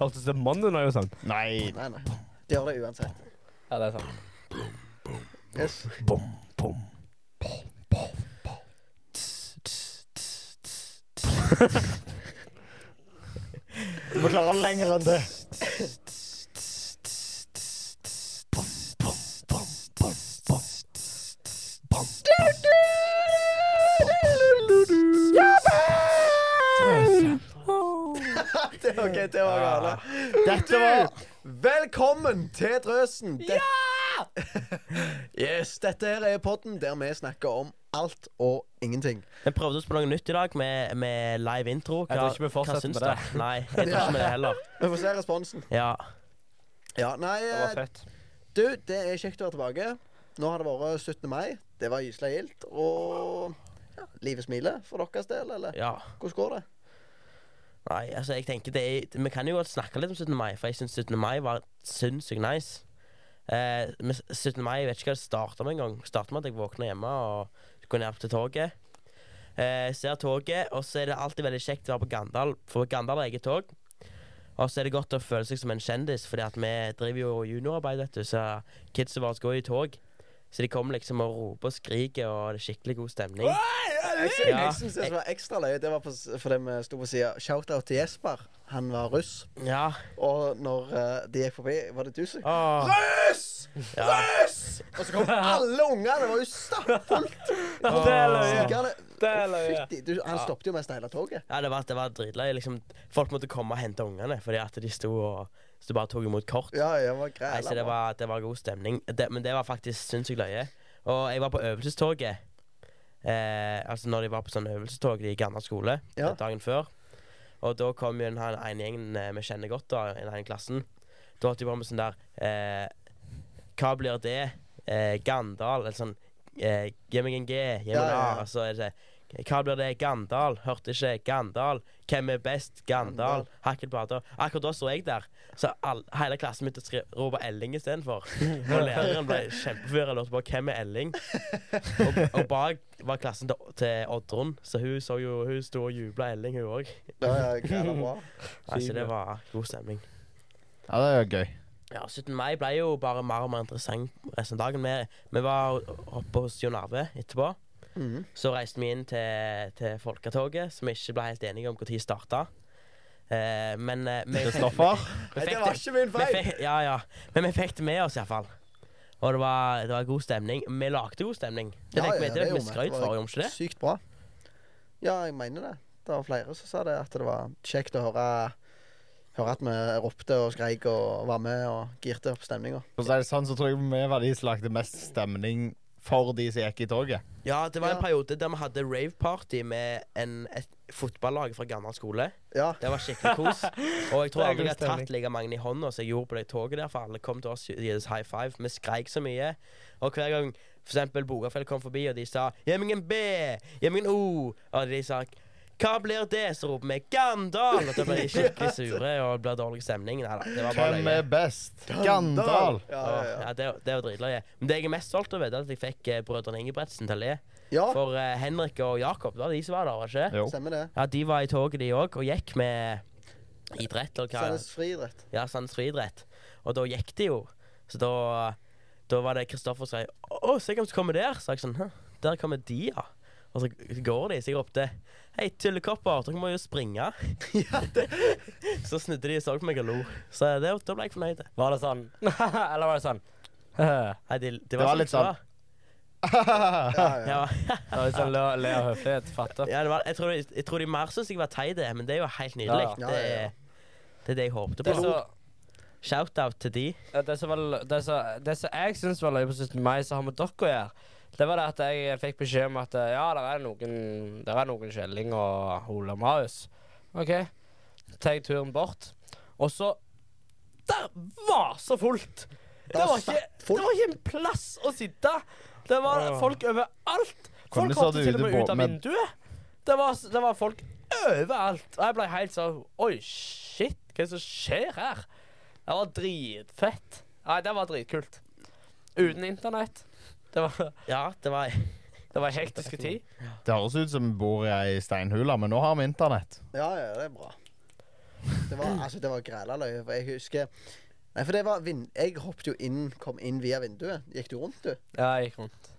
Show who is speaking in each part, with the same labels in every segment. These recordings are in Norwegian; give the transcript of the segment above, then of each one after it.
Speaker 1: Hørtes det mannen ut sånn?
Speaker 2: Nei.
Speaker 3: Nei, nei. De gjør det uansett.
Speaker 4: Ja, det er sant.
Speaker 3: Yes.
Speaker 1: Bom, bom.
Speaker 2: Du må klare lenger enn det.
Speaker 3: det var gøy, det var gale.
Speaker 2: Dette var
Speaker 3: Velkommen til Drøsen. Ja! yes, dette her er podden der vi snakker om alt og ingenting.
Speaker 5: Vi prøvde oss på noe nytt i dag med, med live intro.
Speaker 4: Jeg tror ikke vi fortsetter med det.
Speaker 5: Nei, jeg tror ikke med det heller.
Speaker 3: Vi får se responsen.
Speaker 5: Ja.
Speaker 3: Ja, nei,
Speaker 4: Det var
Speaker 3: eh,
Speaker 4: fett.
Speaker 3: du, det er kjekt å være tilbake. Nå har det vært 17. mai. Det var gyselig gildt. Og ja, livet smiler for deres del, eller?
Speaker 5: ja.
Speaker 3: Hvordan går det?
Speaker 5: Nei, altså, jeg tenker det er, Vi kan jo godt snakke litt om 17. mai, for jeg syns 17. mai var sinnssykt nice. Eh, men 17. mai, jeg vet ikke hva det starta med engang. Starta med at jeg våkna hjemme og går ned til toget. Eh, ser toget, og så er det alltid veldig kjekt å være på Gandal, for Gandal har eget tog. Og så er det godt å føle seg som en kjendis, Fordi at vi driver jo juniorarbeid, vet du, så kidsa våre går i tog. Så de kommer liksom og roper og skriker, og det er skikkelig god stemning.
Speaker 3: Jeg, sy-
Speaker 5: Ja.
Speaker 3: jeg syns det som var ekstra løye, det var fordi vi sto på sida. Shout-out til Jesper. Han var russ.
Speaker 5: Ja.
Speaker 3: Og når uh, de gikk forbi, var det du som Russ!
Speaker 5: ja.
Speaker 3: Og så kom alle ungene. Det var jo stappfullt.
Speaker 4: Det er løye. Det er løye.
Speaker 3: Du, han stoppet jo mest hele toget.
Speaker 5: Ja, det var, det var dritløye. Liksom, folk måtte komme og hente ungene fordi at de sto og sto bare tok imot kort.
Speaker 3: Ja, det var
Speaker 5: Nei, så det var, det var god stemning. Det, men det var faktisk sinnssykt løye. Og jeg var på øvelsestoget. Eh, altså når de var på sånn øvelsestog i Gandal skole
Speaker 3: Ja.
Speaker 5: dagen før. Og da kom jo den her ene gjengen eh, vi kjenner godt, da, i den ene klassen. Da holdt de på med sånn der eh, Hva blir det? Eh, Gandal? Eller sånn eh, Gi meg en G, gi meg en A. Og så er det Hva blir det? Gandal? Hørte ikke. Gandal. Hvem er best? Gandal.
Speaker 3: Gandal.
Speaker 5: Akkurat da sto jeg der. Så all, hele klassen min å skri- rope Elling istedenfor. Og læreren ble kjempeforvirra og lurte på hvem er Elling. Og, og bak var klassen til, til Oddrun, så hun så jo Hun sto og jubla Elling, hun òg. Altså, det var god stemning.
Speaker 2: Ja, det er gøy.
Speaker 5: Ja, 17. mai ble jo bare mer og mer interessant resten av dagen. Vi, vi var oppe hos Jon Arve etterpå.
Speaker 3: Mhm.
Speaker 5: Så reiste vi inn til, til Folketoget, som vi ikke ble helt enige om når det starta. Eh, men eh, vi,
Speaker 2: Kristoffer?
Speaker 5: vi
Speaker 3: det var ikke min feil.
Speaker 5: fikk, ja, ja. Men vi fikk det med oss iallfall. Og det var, det var god stemning. Vi lagde god stemning. Det
Speaker 3: Ja,
Speaker 5: fikk vi
Speaker 3: ja,
Speaker 5: det
Speaker 3: det
Speaker 5: fikk vi skrøt for, gjorde vi ikke det?
Speaker 3: Sykt bra. Ja, jeg mener det. Det var flere som sa det, at det var kjekt å høre Høre at vi ropte og skreik og var med og girte opp stemninga.
Speaker 2: For å si det sånn, så tror jeg vi var de som lagde mest stemning for de som gikk i toget.
Speaker 5: Ja, det var en
Speaker 3: Ja.
Speaker 5: periode der vi hadde rave-party med en, et fotballag fra gammel skole.
Speaker 3: Ja.
Speaker 5: Det var skikkelig kos. Og jeg tror aldri jeg har tatt like mange i hånda som jeg gjorde på det toget der, for alle kom til oss og ga oss high five. Vi skreik så mye. Og hver gang for eksempel Bogafjell kom forbi, og de sa 'Gi meg en B', 'Gi meg en O', og de sa 'Hva blir det?' Så roper vi 'Gandal', og da ble de skikkelig sure, og det ble dårlig stemning. Nei da, det var bare
Speaker 2: Hvem
Speaker 5: løye.
Speaker 2: er best? Gandal.
Speaker 3: Ja, ja, ja.
Speaker 5: ja, det, det var dritløye. Men det jeg er mest stolt over, er at jeg fikk eh, brødrene Ingebretsen til å le.
Speaker 3: ja
Speaker 5: For eh, Henrik og Jakob, det var de som var der, var det ikke?
Speaker 2: Jo.
Speaker 3: stemmer det.
Speaker 5: Ja, de var i toget, de òg, og gikk med idrett, eller hva
Speaker 3: Sandnes friidrett.
Speaker 5: Ja, Sandnes friidrett. Og da gikk de jo. Så da, da var det Kristoffer som sa 'Å, se hvem som kommer der'. Så jeg sånn Hæ, der kommer de, ja. Og så går de, så jeg ropte 'Hei, tullekopper, dere må jo springe'. så snudde de og så på meg og lo. Så det, da ble jeg fornøyd.
Speaker 4: Var det sånn? Eller var det sånn?
Speaker 5: Nei, det, det, var,
Speaker 2: var
Speaker 5: sånn
Speaker 2: litt
Speaker 5: det var.
Speaker 3: Ja, ja.
Speaker 5: Ja.
Speaker 4: Litt sånn le, le av høflighet. Fatter.
Speaker 5: ja, det var, jeg, tror, jeg tror de mer syntes jeg var teit, men det er jo helt nydelig.
Speaker 4: Ja.
Speaker 3: Ja,
Speaker 5: Det,
Speaker 3: ja, ja.
Speaker 5: det er det jeg håpte på.
Speaker 4: så,
Speaker 5: Shout-out til de.
Speaker 4: Ja, Det som, det det som jeg syns var løye på 17. mai, som har med dere å gjøre, det var det at jeg fikk beskjed om at eh, ja, der er noen Der er noen Kjelling og Ole Marius. OK. Tar jeg turen bort, og så Der var så fullt! Det var, ikke, det var ikke en plass å sitte. Det var folk overalt. Folk hoppet til og med ut av vinduet. Det var, det var folk overalt. Og jeg ble helt sånn Oi, shit, hva er det som skjer her? Det var dritfett. Nei, det var dritkult. Uten internett. Det var,
Speaker 5: Ja, det var
Speaker 4: det var hektiske tid.
Speaker 2: Det høres ut som vi bor i ei steinhule, men nå har vi internett.
Speaker 3: ja, ja, det er bra. Det var, altså, det var græla løye. For jeg husker Nei, for det var vind... Jeg hoppet jo inn, kom inn via vinduet. Gikk du rundt, du?
Speaker 4: Ja, jeg gikk rundt.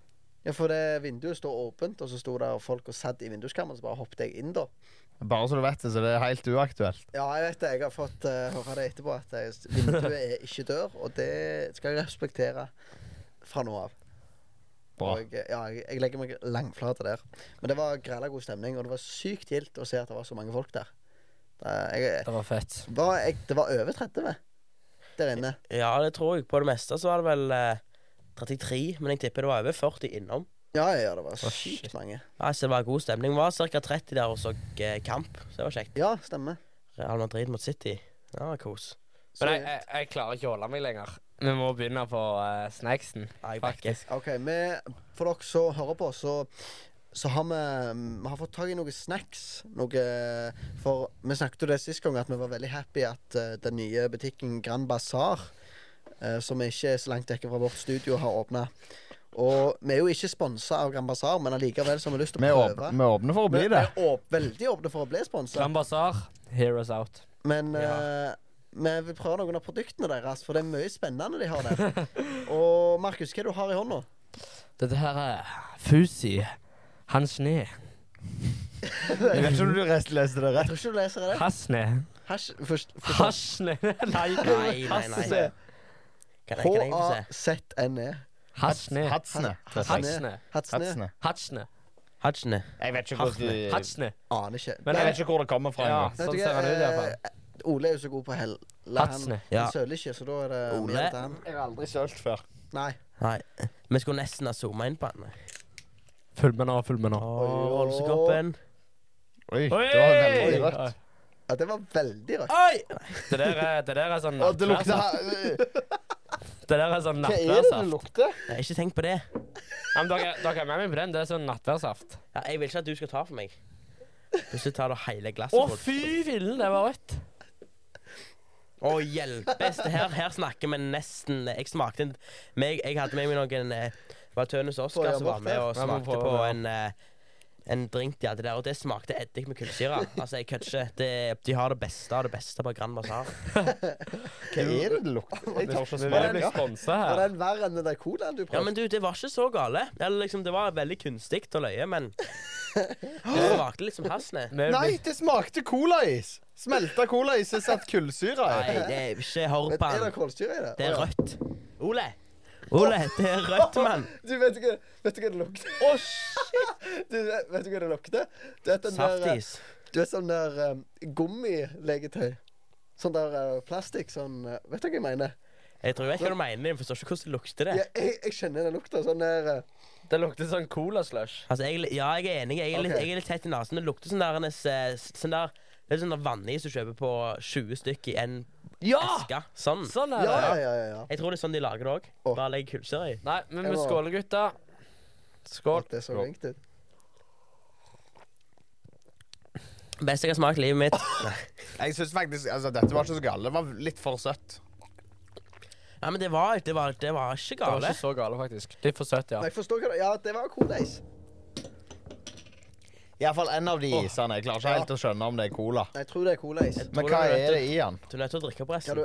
Speaker 3: Ja, for det vinduet står åpent, og så sto der folk og satt i vinduskarmen, så bare hoppet jeg inn, da.
Speaker 2: Bare så du vet det, så det er helt uaktuelt.
Speaker 3: Ja, jeg vet det. Jeg har fått uh, høre det etterpå, at vinduet er ikke dør, og det skal jeg respektere fra nå av.
Speaker 2: Bra.
Speaker 3: Og, eh, ja, jeg, jeg legger meg langflate der. Men det var græla god stemning, og det var sykt gildt å se at det var så mange folk der. Det, jeg,
Speaker 4: Det var fett.
Speaker 3: var, jeg, det var over 30 der inne.
Speaker 5: Ja, det tror jeg. På det meste så var det vel eh, 33, men jeg tipper det var over 40 innom.
Speaker 3: Ja, ja, det var
Speaker 4: oh,
Speaker 3: sykt
Speaker 4: shit.
Speaker 3: mange.
Speaker 5: Ja, så det var god stemning. Det var ca. 30 der og så eh, kamp, så det var kjekt.
Speaker 3: Ja, stemmer.
Speaker 5: Real Madrid mot City. Ja, kos.
Speaker 3: Så,
Speaker 4: Men jeg, jeg, jeg klarer ikke å holde meg lenger. Vi må begynne på uh, snacksen.
Speaker 5: Ja.
Speaker 4: Faktisk.
Speaker 3: OK, vi, for dere som hører på, så så har vi, vi har fått tak i noen snacks. Noe, for vi snakket jo det sist gang, at vi var veldig happy at uh, den nye butikken Grand Bazaar, uh, som ikke er så langt vekk fra vårt studio, har åpna. Og vi er jo ikke sponsa av Grand Bazaar, men allikevel så har vi lyst til å prøve.
Speaker 2: vi er åpne for å bli det.
Speaker 3: Vi er åp veldig åpne for å bli sponsa,
Speaker 4: Grand Bazaar, hear us out.
Speaker 3: men eh, vi vil prøve noen av produktene deres, for det er mye spennende de har der. Og Markus, hva er det du har i hånda?
Speaker 4: Dette her er Fusi. Hans Sne.
Speaker 2: Jeg vet ikke om du rest- leser det
Speaker 3: Jeg tror ikke du leser det.
Speaker 4: Hasne.
Speaker 3: Hasj, først, først,
Speaker 4: Hasne. Nei.
Speaker 5: Nei, nei?
Speaker 3: H-A-Z-N-E.
Speaker 4: Hasne.
Speaker 2: Hatsene.
Speaker 4: Hatsne.
Speaker 3: Hatsne.
Speaker 2: Hatsene.
Speaker 4: Hatsne.
Speaker 2: Jeg vet ikke
Speaker 4: Hatsne.
Speaker 2: hvor du
Speaker 4: Hatsne.
Speaker 3: Aner ikke.
Speaker 4: Men
Speaker 2: Jeg
Speaker 4: jeg
Speaker 2: vet ikke hvor det kommer fra
Speaker 4: Ja. Sånn ser han ut i hvert fall.
Speaker 3: Ole er jo så god på hell.
Speaker 4: Hatsne.
Speaker 5: Ja.
Speaker 3: Han søler ikke, så da er det
Speaker 5: Ole?
Speaker 3: mer til han.
Speaker 2: Jeg har aldri sølt før.
Speaker 3: Nei.
Speaker 5: Nei. Vi skulle nesten ha zooma inn på han.
Speaker 4: Følg med nå, følg med nå.
Speaker 5: Åh, Rolsekoppen.
Speaker 2: Oi, det var veldig rødt.
Speaker 3: Ja, det var veldig rødt.
Speaker 5: Oi!
Speaker 4: Det der er, det der er sånn
Speaker 2: Å, det lukter
Speaker 4: nattværssaft. Det der er sånn
Speaker 2: Hva er det det lukter?
Speaker 5: Jeg har ikke tenkt på det.
Speaker 4: Ja, men dere, dere er med meg på den. Det er sånn nattværsaft.
Speaker 5: Ja, jeg vil ikke at du skal ta for meg. Hvis du tar det hele glasset
Speaker 4: Å, fy fillen, det var rødt.
Speaker 5: Å, hjelpes. Her, her snakker vi nesten. Jeg smakte en meg, Jeg hadde med meg noen eh, Det var Tønes
Speaker 3: Oscar
Speaker 5: Oskar som var med og smakte på en eh, en drink de hadde der, og det smakte eddik med kullsyre. Altså, jeg kødder ikke. Det- De har det beste av det beste på Grand Bazaar.
Speaker 2: Hva er det det lukter? Jeg tør ikke smake.
Speaker 4: sponsa
Speaker 3: Var den verre enn den der colaen du
Speaker 5: Ja, men du, det var ikke så gale. Eller liksom, Det var veldig kunstig og løye, men det smakte litt som hasne.
Speaker 2: Nei, det smakte colais. Smelta colais er satt kullsyre
Speaker 5: Nei, det er ikke horpan.
Speaker 3: Men er det kullsyre i det?
Speaker 5: Det er rødt. Ole! Ole, det er rødt, mann.
Speaker 3: Du, vet ikke, vet ikke hva det lukter? Å, shit! Du, vet vet du hva det lukter? Du vet den der, eh,
Speaker 5: Saftis.
Speaker 3: du vet sånn der um, gummilegetøy? Sånn der uh, plastikk, sånn uh, Vet du hva jeg mener?
Speaker 5: Jeg tror jeg vet hva du mener, jeg forstår ikke hvordan det lukter. det.
Speaker 3: Ja, jeg, jeg kjenner den lukta. Sånn der uh,
Speaker 4: Det lukter sånn cola-slush.
Speaker 5: Altså, jeg, ja, jeg er enig. Jeg er litt,
Speaker 3: okay.
Speaker 5: jeg er litt tett i nesen. Det lukter sånn der, en, sånn der Det er sånn der vannis du kjøper på 20 stykker i en
Speaker 4: Ja!
Speaker 5: eske. Sånn.
Speaker 4: Sånn er
Speaker 3: Ja, ja,
Speaker 4: det.
Speaker 3: ja. ja, ja.
Speaker 5: Jeg tror det er sånn de lager det òg.
Speaker 3: Åh.
Speaker 5: Bare legg kullsyre i.
Speaker 4: Nei, men
Speaker 3: Jeg
Speaker 4: vi
Speaker 3: må-
Speaker 4: skåler, gutta. Skål.
Speaker 3: Det så ringt ut.
Speaker 5: Beste jeg har smakt i livet mitt.
Speaker 2: Jeg synes faktisk altså, Dette var ikke så galt. Det var litt for søtt.
Speaker 5: Nei, men det var, det var, det var ikke
Speaker 4: Det var
Speaker 5: gale.
Speaker 4: ikke så gale, faktisk. Litt for søtt, ja.
Speaker 3: Nei, jeg forstår hva Ja, det var colais.
Speaker 2: Iallfall en av de isene. Jeg klarer ikke helt å skjønne om det er cola.
Speaker 3: Jeg tror det er Cola-is.
Speaker 2: Men hva
Speaker 5: er
Speaker 2: er det i den?
Speaker 5: Du er nødt til å drikke opp
Speaker 3: Skal
Speaker 5: resten.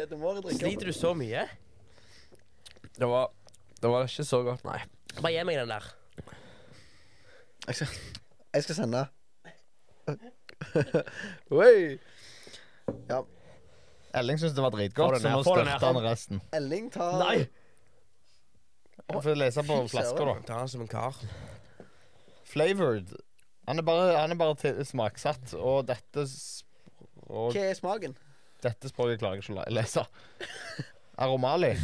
Speaker 3: du Du må drikke
Speaker 5: Sliter du så mye?
Speaker 4: Det var, det var ikke så godt, nei.
Speaker 5: Bare gi meg den der.
Speaker 3: Jeg skal, jeg skal sende. Oi!
Speaker 2: Elling syntes det var
Speaker 4: Få
Speaker 2: dritgodt,
Speaker 4: den
Speaker 2: så
Speaker 4: her,
Speaker 2: nå
Speaker 4: få den her.
Speaker 2: han resten.
Speaker 3: Elling tar
Speaker 4: Nei!
Speaker 2: Jeg får lese på flaska, da.
Speaker 5: Ta den som en kar.
Speaker 2: Flavored. Han er bare, han er bare til, smaksatt, og dette språk,
Speaker 3: Hva er smaken?
Speaker 2: Dette språket klarer jeg ikke å lese. Aromali.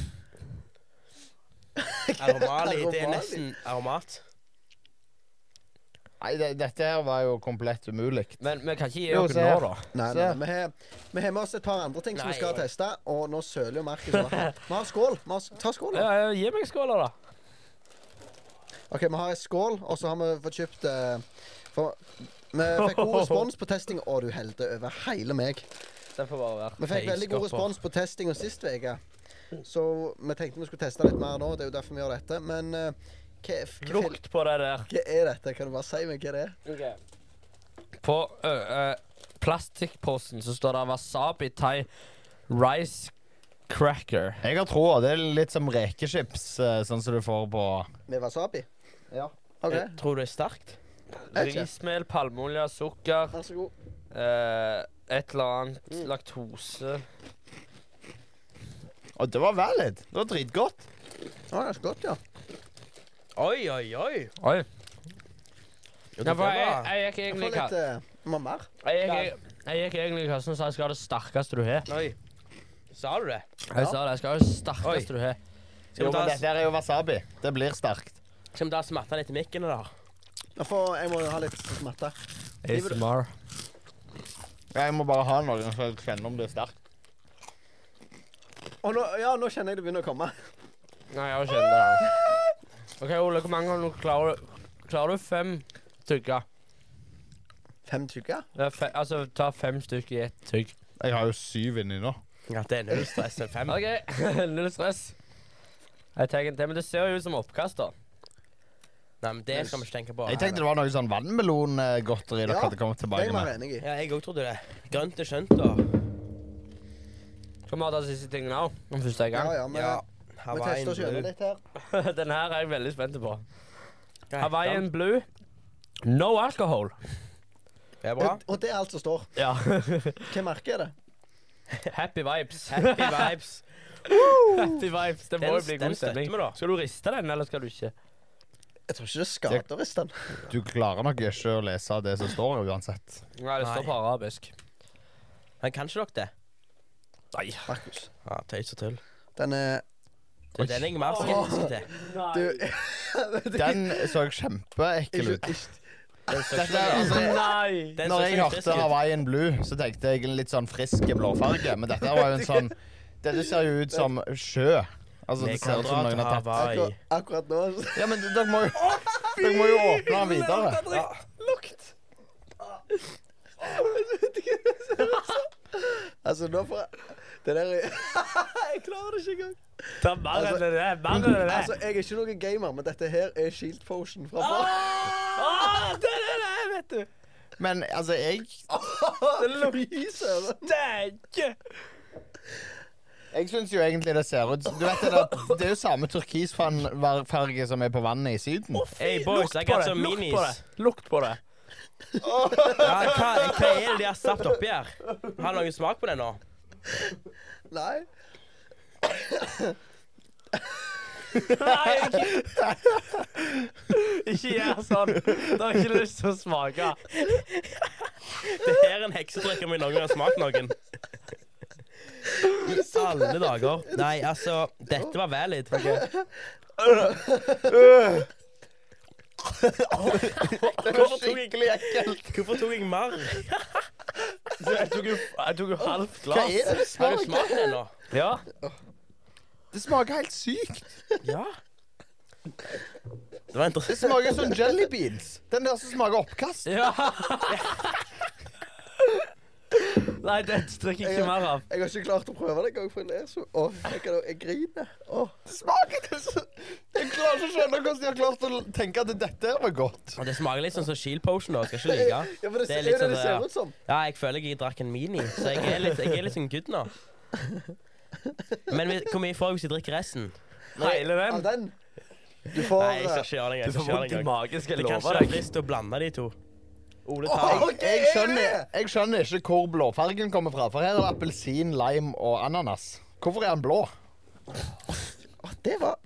Speaker 5: Aromali. Det er nesten aromat.
Speaker 2: Nei, det, dette her var jo komplett umulig.
Speaker 4: Men vi kan ikke gi
Speaker 2: Jo,
Speaker 4: oss
Speaker 2: se
Speaker 4: nå,
Speaker 2: her.
Speaker 4: da.
Speaker 3: Nei,
Speaker 2: nei,
Speaker 3: nei, vi har, vi har med oss et par andre ting som vi
Speaker 5: Nei.
Speaker 3: skal teste, og nå søler jo Markus. over. Vi har skål. Vi har, ta skål. da.
Speaker 4: Ja, ja, gi meg skåla, da.
Speaker 3: OK, vi har en skål, og så har vi fått kjøpt eh, For vi fikk god respons på testing. Å, du helte over hele meg.
Speaker 4: Den får bare være.
Speaker 3: Vi fikk veldig god respons på testinga sist uke. Så vi tenkte vi skulle teste litt mer nå. Det er jo derfor vi gjør dette. Men eh, hva, hva,
Speaker 4: Lukt på det der.
Speaker 3: hva er dette? Kan du bare si meg hva det er?
Speaker 4: På ø, ø, plastikkposen så står det wasabi thai rice cracker.
Speaker 2: Jeg har troa. Det er litt som rekechips, eh, sånn som du får på
Speaker 3: Med wasabi?
Speaker 2: Ja.
Speaker 3: Okay.
Speaker 5: Jeg tror det er sterkt.
Speaker 4: Rismel, palmeolje, sukker,
Speaker 3: vær så god.
Speaker 4: eh, et eller annet laktose.
Speaker 2: Og det var valid. Det var dritgodt.
Speaker 3: Å, det er ganske godt, ja.
Speaker 5: Oi, oi, oi.
Speaker 4: Oi.
Speaker 5: Jo,
Speaker 4: Ja, for jeg,
Speaker 5: var-
Speaker 4: jeg gikk
Speaker 3: Jeg
Speaker 4: egentlig
Speaker 3: får
Speaker 4: i
Speaker 3: litt
Speaker 4: ka-
Speaker 3: eh, Må mer.
Speaker 4: jeg gikk- jeg gikk egentlig i kassen og sa jeg skal ha det sterkeste du har.
Speaker 5: Oi. Sa du det?
Speaker 4: Jeg sa det, jeg skal ha det sterkeste du har.
Speaker 5: Skal
Speaker 2: Jo,
Speaker 5: vi
Speaker 2: men dette her er jo wasabi. Det blir sterkt.
Speaker 5: Skal vi da smatta litt i mikken?
Speaker 3: Jeg, får, jeg må jo ha litt smatte.
Speaker 4: ASMR.
Speaker 2: Jeg må bare ha noe så jeg kjenner om det er sterkt.
Speaker 3: Å, nå, ja, nå kjenner jeg det begynner å komme.
Speaker 4: Nei, jeg kjenner det. OK, Ole, hvor mange ganger klarer du Klarer du fem tygger?
Speaker 3: Fem tykker?
Speaker 4: Ja, fe, altså, ta fem stykker i ett tygg.
Speaker 2: Jeg har jo syv inni nå.
Speaker 5: Ja, det er null stress. Fem.
Speaker 4: OK, null stress. Jeg tar en til, men det ser jo ut som oppkast, da.
Speaker 5: Nei, men det skal vi ikke tenke på.
Speaker 2: Jeg tenkte det var noe sånn vannmelongodteri dere
Speaker 3: Ja,
Speaker 2: hadde kommet tilbake med.
Speaker 3: enig i.
Speaker 5: Ja, jeg òg trodde det. Grønt er skjønt, da.
Speaker 4: Skal vi ha de siste tingene òg? Om første gang.
Speaker 3: Ja, ja, men
Speaker 5: Ja.
Speaker 3: vi
Speaker 5: Hawaiian
Speaker 3: tester oss gjennom litt her.
Speaker 4: Den her er jeg veldig spent på.
Speaker 5: Hva heter
Speaker 4: Hawaiian
Speaker 5: den?
Speaker 4: blue. No alcohol.
Speaker 5: Det er bra.
Speaker 3: Og, og det er alt som står.
Speaker 4: Ja.
Speaker 3: Hva merke er det?
Speaker 4: Happy vibes.
Speaker 5: Happy vibes.
Speaker 4: Happy vibes. Det må
Speaker 5: Den,
Speaker 4: jo bli
Speaker 5: den
Speaker 4: god
Speaker 5: støtter
Speaker 4: stemning.
Speaker 5: vi, da.
Speaker 4: Skal du riste den, eller skal du ikke?
Speaker 3: Jeg tror ikke det skader hvis den.
Speaker 2: Du klarer nok ikke å lese det som står uansett.
Speaker 4: Nei, det står på arabisk.
Speaker 5: Men kan ikke dere det?
Speaker 4: Nei.
Speaker 3: Markus.
Speaker 5: Ja, Tøys og tull.
Speaker 3: Den er
Speaker 5: Det er den jeg er mer skeptisk til.
Speaker 3: Du
Speaker 2: Den så kjempeekkel ut. Dette, er- altså,
Speaker 4: Nei!
Speaker 5: Den
Speaker 2: når
Speaker 5: så
Speaker 2: jeg
Speaker 5: ikke
Speaker 2: hørte
Speaker 5: ut.
Speaker 2: Hawaiian Blue, så tenkte jeg en litt sånn frisk blåfarge. Men dette var jo en sånn Dette ser jo ut som sjø. Altså,
Speaker 5: Vi
Speaker 2: det ser
Speaker 5: kan
Speaker 2: ut som
Speaker 5: dra til
Speaker 2: noen har tatt
Speaker 5: Hawaii.
Speaker 3: akkurat, akkurat nå
Speaker 2: Ja, men dere må jo Dere må jo åpne den videre.
Speaker 3: Lukt! Altså, nå får jeg Det der er Jeg klarer det ikke engang.
Speaker 4: Ta mer
Speaker 3: Altså-
Speaker 4: enn det der. Mer enn det der.
Speaker 3: Altså, jeg er ikke noen gamer, men dette her er Shield Potion fra før.
Speaker 4: Ah, det er det, vet du.
Speaker 2: Men altså, jeg
Speaker 3: Fy søren.
Speaker 4: Dægge.
Speaker 2: Jeg syns jo egentlig det ser ut Du vet det, der, det er jo samme turkisfarge som er på vannet i Syden.
Speaker 5: Hey boys, I got some
Speaker 4: Lukt på det. Lukt på det.
Speaker 5: Ja, hva, hva er det de har stappet oppi her? Har noen smak på det nå?
Speaker 3: Nei.
Speaker 4: Nei, ikke, ikke gjør sånn. Da har jeg ikke lyst til å smake.
Speaker 5: Det her er en heksedrikk om jeg noen gang har smakt noen. I alle dager. Nei, altså, dette var valid. Hvorfor tok jeg, hvorfor tok jeg mer?
Speaker 4: Jeg tok jo, jeg tok jo halvt
Speaker 2: Hva er det det
Speaker 5: Har du
Speaker 2: smaker?
Speaker 5: smakt det nå?
Speaker 4: Ja.
Speaker 2: Det smaker helt sykt.
Speaker 5: Ja. Det var
Speaker 2: Det smaker som jelly beans. Den der som smaker oppkast.
Speaker 4: ja. Nei, det drikker jeg ikke mer av.
Speaker 3: Jeg har ikke klart å prøve det engang, for jeg ler så Åh, jeg, kan, jeg griner. Åh.
Speaker 2: Det smaker det så Jeg klarer ikke å skjønne hvordan de har klart å tenke at dette var godt.
Speaker 5: Og det smaker litt sånn som Shield Potion, da. Skal ikke lyve.
Speaker 3: Ja, for det,
Speaker 5: Det er litt
Speaker 3: det
Speaker 5: sånn
Speaker 3: det
Speaker 5: det,
Speaker 3: ser ut som.
Speaker 5: Ja, jeg føler jeg drakk en mini, så jeg er litt, jeg er litt sånn good nå. Men vi- hvor mye får jeg hvis jeg drikker resten?
Speaker 4: Hele den.
Speaker 3: den. Du får
Speaker 5: Nei, jeg skal
Speaker 3: eh,
Speaker 5: ikke gjøre det. Jeg
Speaker 4: Du
Speaker 5: skal
Speaker 4: får
Speaker 5: ikke gjøre
Speaker 4: vondt i
Speaker 5: engang.
Speaker 4: magen, skal
Speaker 5: Det
Speaker 4: love
Speaker 5: deg.
Speaker 4: Kanskje
Speaker 5: jeg har
Speaker 4: lyst
Speaker 5: frist å blande de to. Ole
Speaker 3: Åh,
Speaker 5: Oh,
Speaker 3: okay.
Speaker 2: Jeg
Speaker 3: er
Speaker 2: skjønner, jeg skjønner ikke hvor blåfargen kommer fra. For her er det appelsin, lime og ananas. Hvorfor er den blå?
Speaker 3: Oh, det var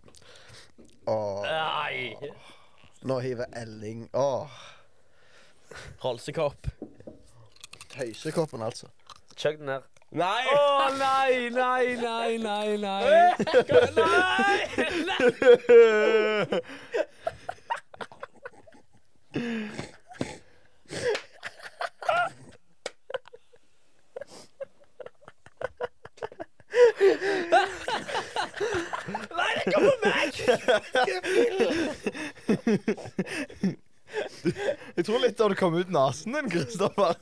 Speaker 3: oh.
Speaker 4: Nei.
Speaker 3: nå hiver Elling Åh.
Speaker 5: Rolsekopp.
Speaker 3: Tøysekoppen, altså.
Speaker 4: Kjøkk den her.
Speaker 5: Nei!
Speaker 4: Å nei, nei, nei, nei, nei. Nei! Nei, det kommer meg!
Speaker 2: Jeg tror litt av det kom ut nesen din, Kristoffer.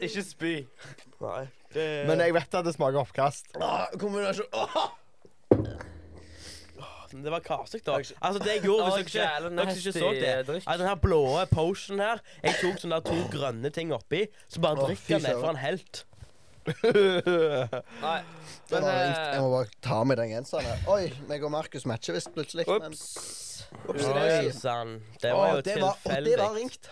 Speaker 4: Ikke spy.
Speaker 5: Nei. Det...
Speaker 2: Men jeg vet at det smaker oppkast.
Speaker 3: Ah, kombinasjon Åh.
Speaker 5: Det var karstig, da. Altså, det jeg gjorde hvis dere ikke, dere ikke så det altså, Den her blå potion her Jeg tok sånne der to grønne ting oppi, så bare drikker
Speaker 3: fy
Speaker 5: det for en helt.
Speaker 4: Nei. Men eh.
Speaker 3: Jeg må bare ta av meg den genseren. her. Oi, meg og Markus matcher visst plutselig. Men
Speaker 4: Ops.
Speaker 3: Opsi
Speaker 5: Oi sann. Det var jo
Speaker 3: det var, og det var
Speaker 5: tilfeldig.
Speaker 3: ringt.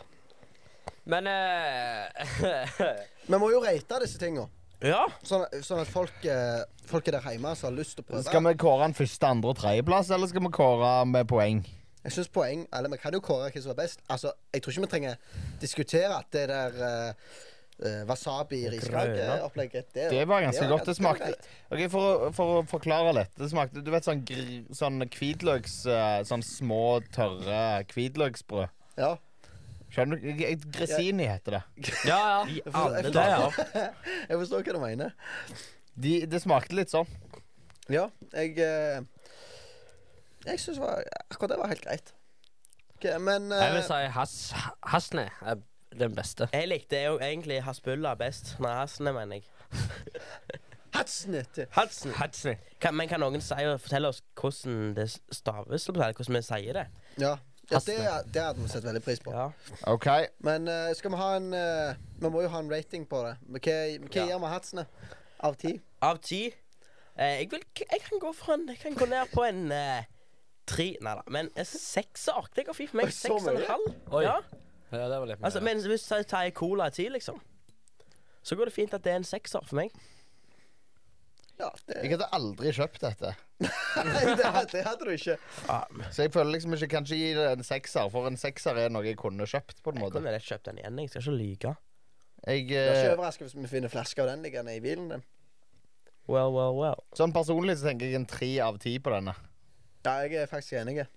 Speaker 4: Men eh,
Speaker 3: Vi må jo rate disse tinga,
Speaker 5: Ja.
Speaker 3: sånn, sånn at folk, eh, folk er der hjemme som har lyst til å prøve.
Speaker 2: Skal vi kåre en første, andre og tredjeplass, eller skal vi kåre med poeng?
Speaker 3: Jeg synes poeng Eller vi kan jo kåre hva som er best. Altså, Jeg tror ikke vi trenger diskutere at det der uh, wasabi riskakeopplegget det,
Speaker 2: Det var ganske godt. Det smakte. Ok, for, for å forklare litt. Det smakte Du vet sånn, gr sånn hvitløks eh, Sånn små, tørre hvitløksbrød.
Speaker 3: Ja.
Speaker 2: Skjønner du? Gresini heter det.
Speaker 4: Ja, ja.
Speaker 5: I
Speaker 3: Jeg
Speaker 5: alle
Speaker 3: forstår-
Speaker 5: dager.
Speaker 3: Jeg forstår hva du mener.
Speaker 2: De, det smakte litt sånn.
Speaker 3: Ja, jeg eh, Jeg syns akkurat det var helt greit. Ok, men eh,
Speaker 4: Jeg vil si has, Hasne den beste.
Speaker 5: Jeg likte jo egentlig hasbulla best. Nei, Hasne, mener jeg.
Speaker 3: Hatsnett.
Speaker 5: Hatsne
Speaker 4: Hasne.
Speaker 5: Kan, men kan noen si fortelle oss hvordan det staves, eller hvordan vi sier det?
Speaker 3: Ja. ja det, det hadde vi sett veldig pris på.
Speaker 5: Ja.
Speaker 2: OK.
Speaker 3: Men uh, skal vi ha en uh, Vi må jo ha en rating på det. Men Hva, hva
Speaker 5: Ja.
Speaker 3: med vi Hatsene? Av ti?
Speaker 5: Av ti eh, jeg, vil, jeg kan gå for en Jeg kan gå ned på en tre Nei da, men en sekser. Det går fint for meg. Seks og en halv.
Speaker 4: Oi.
Speaker 5: Ja.
Speaker 4: Ja, det var litt
Speaker 5: Altså, men hvis jeg tar en cola i ti, liksom, så går det fint at det er en sekser for meg.
Speaker 3: Ja, det,
Speaker 2: Jeg hadde aldri kjøpt dette.
Speaker 3: Nei, det, det hadde du ikke.
Speaker 5: Ja,
Speaker 2: Så jeg føler liksom ikke kanskje gi det en sekser, for en sekser er noe jeg kunne kjøpt. på en
Speaker 5: jeg
Speaker 2: måte
Speaker 5: kunne lett kjøpt den igjen. Jeg skal ikke lyve.
Speaker 2: Jeg,
Speaker 3: Jeg er ikke
Speaker 2: overrasket
Speaker 3: overraska hvis vi finner flaske av den liggende i bilen din.
Speaker 5: Well, well, well.
Speaker 2: Sånn personlig så tenker jeg en tre av ti på denne.
Speaker 3: Ja, jeg er faktisk enig.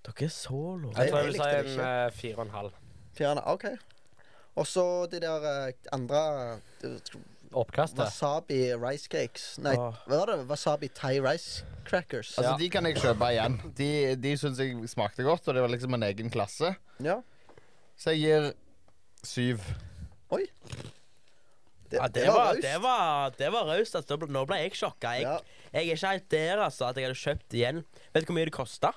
Speaker 5: Dere er så lov.
Speaker 4: Jeg tror
Speaker 3: jeg
Speaker 4: vil
Speaker 3: likte
Speaker 4: si
Speaker 3: det
Speaker 4: en
Speaker 3: ikke.
Speaker 4: eh, fire og en halv.
Speaker 3: Fjerne. OK. Og så de der eh, andre eh,
Speaker 4: Oppkastet.
Speaker 3: Wasabi rice cakes. Nei,
Speaker 5: Åh.
Speaker 3: hva var det? Wasabi Thai rice crackers.
Speaker 2: Altså,
Speaker 4: Ja.
Speaker 2: De kan jeg kjøpe igjen. De, de syns jeg smakte godt, og det var liksom en egen klasse.
Speaker 3: Ja.
Speaker 2: Så jeg gir syv.
Speaker 3: Oi. Det,
Speaker 5: Ja, det, var,
Speaker 3: raust.
Speaker 5: det var Det var raust. Altså. Da ble- Nå ble jeg sjokka. Jeg,
Speaker 3: Ja.
Speaker 5: jeg er ikke helt der, altså, at jeg hadde kjøpt igjen. Vet du hvor mye det kosta?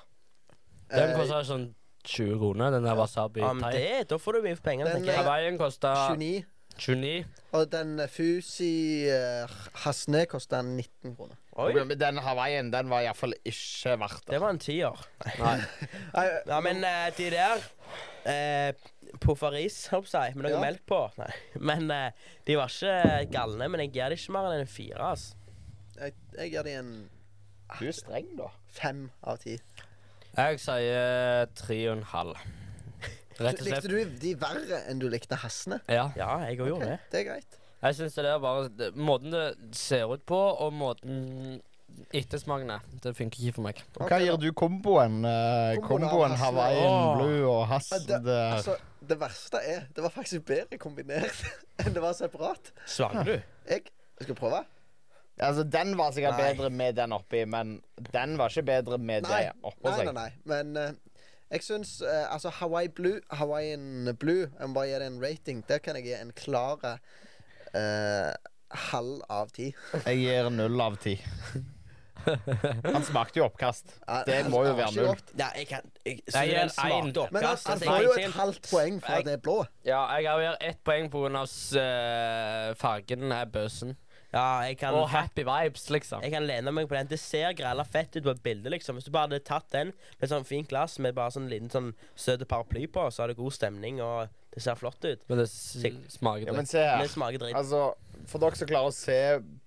Speaker 4: Den
Speaker 3: Eh,
Speaker 4: koster sånn 20 kroner, den der wasabi
Speaker 5: Um,
Speaker 4: thai.
Speaker 5: det, da får du mye for pengene,
Speaker 3: Den,
Speaker 5: tenker jeg.
Speaker 4: Hawaiian koster
Speaker 3: 29.
Speaker 4: 29.
Speaker 3: Og den eh, Fusi uh, Hasne kosta 19 kroner.
Speaker 5: Oi,
Speaker 2: Men Den Hawaiien den var iallfall ikke verdt det.
Speaker 5: det var en tier.
Speaker 4: Nei.
Speaker 3: Nei,
Speaker 5: Ja, men eh, de der eh, Poffaris, holdt jeg på å si, med noe
Speaker 3: Ja.
Speaker 5: melk på. Nei. Men eh, de var ikke galne. Men jeg gir det ikke mer enn en fire. ass.
Speaker 3: jeg, jeg gir de en
Speaker 2: Du er streng, da.
Speaker 3: fem av ti.
Speaker 4: Jeg sier tre og en halv. Rett og
Speaker 3: Likte
Speaker 4: slett.
Speaker 3: du de verre enn du likte hassene?
Speaker 4: Ja.
Speaker 5: Ja, jeg òg gjorde det.
Speaker 3: det er greit.
Speaker 4: Jeg syns det er bare det, Måten det ser ut på, og måten ettersmaken er, det funker ikke for meg.
Speaker 2: Og hva gir du komboen? Uh,
Speaker 3: Komboen av
Speaker 2: komboen
Speaker 3: Hasle.
Speaker 2: Hawaiian
Speaker 5: Åh.
Speaker 2: Blue og Hass
Speaker 3: det,
Speaker 2: det,
Speaker 3: altså, det verste er Det var faktisk bedre kombinert enn det var separat.
Speaker 5: Svarer du?
Speaker 3: Jeg, jeg skal prøve.
Speaker 2: Altså, Den var sikkert
Speaker 5: Nei.
Speaker 2: bedre med den oppi, men den var ikke bedre med
Speaker 3: Nei,
Speaker 2: det oppå
Speaker 3: nei,
Speaker 2: seg.
Speaker 3: nei, nei. Men eh, jeg syns eh, Altså, Hawaii Blue, Hawaiian Blue Jeg må bare gi det en rating. Der kan jeg gi en klar eh, halv av ti.
Speaker 2: Jeg gir null av ti. Han smakte jo oppkast.
Speaker 3: Ja,
Speaker 2: Det
Speaker 3: han-
Speaker 2: må jo
Speaker 3: han var
Speaker 2: være
Speaker 3: ikke
Speaker 2: null.
Speaker 3: godt.
Speaker 5: Ja, jeg kan jeg,
Speaker 4: Jeg gir
Speaker 5: den
Speaker 4: en
Speaker 5: smakte.
Speaker 3: Men han,
Speaker 5: oppkast.
Speaker 3: han
Speaker 5: altså,
Speaker 3: får
Speaker 5: jeg
Speaker 3: jo et halvt poeng for at det er blå.
Speaker 4: Ja, jeg gir ett poeng pga. Uh, fargen er bøsen.
Speaker 5: Ja, jeg kan
Speaker 4: Og happy vibes, liksom.
Speaker 5: Jeg kan lene meg på den. Det ser grella fett ut på et bilde. liksom Hvis du bare hadde tatt den med sånn fint glass med bare sånn liten sånn søt paraply på, så hadde det god stemning, og det ser flott ut.
Speaker 4: Men det s
Speaker 5: Sik-
Speaker 4: smaker
Speaker 2: Ja, men
Speaker 4: dritt.
Speaker 2: se
Speaker 5: Men
Speaker 2: her.
Speaker 5: det smaker dritt.
Speaker 2: Altså, For dere som klarer å se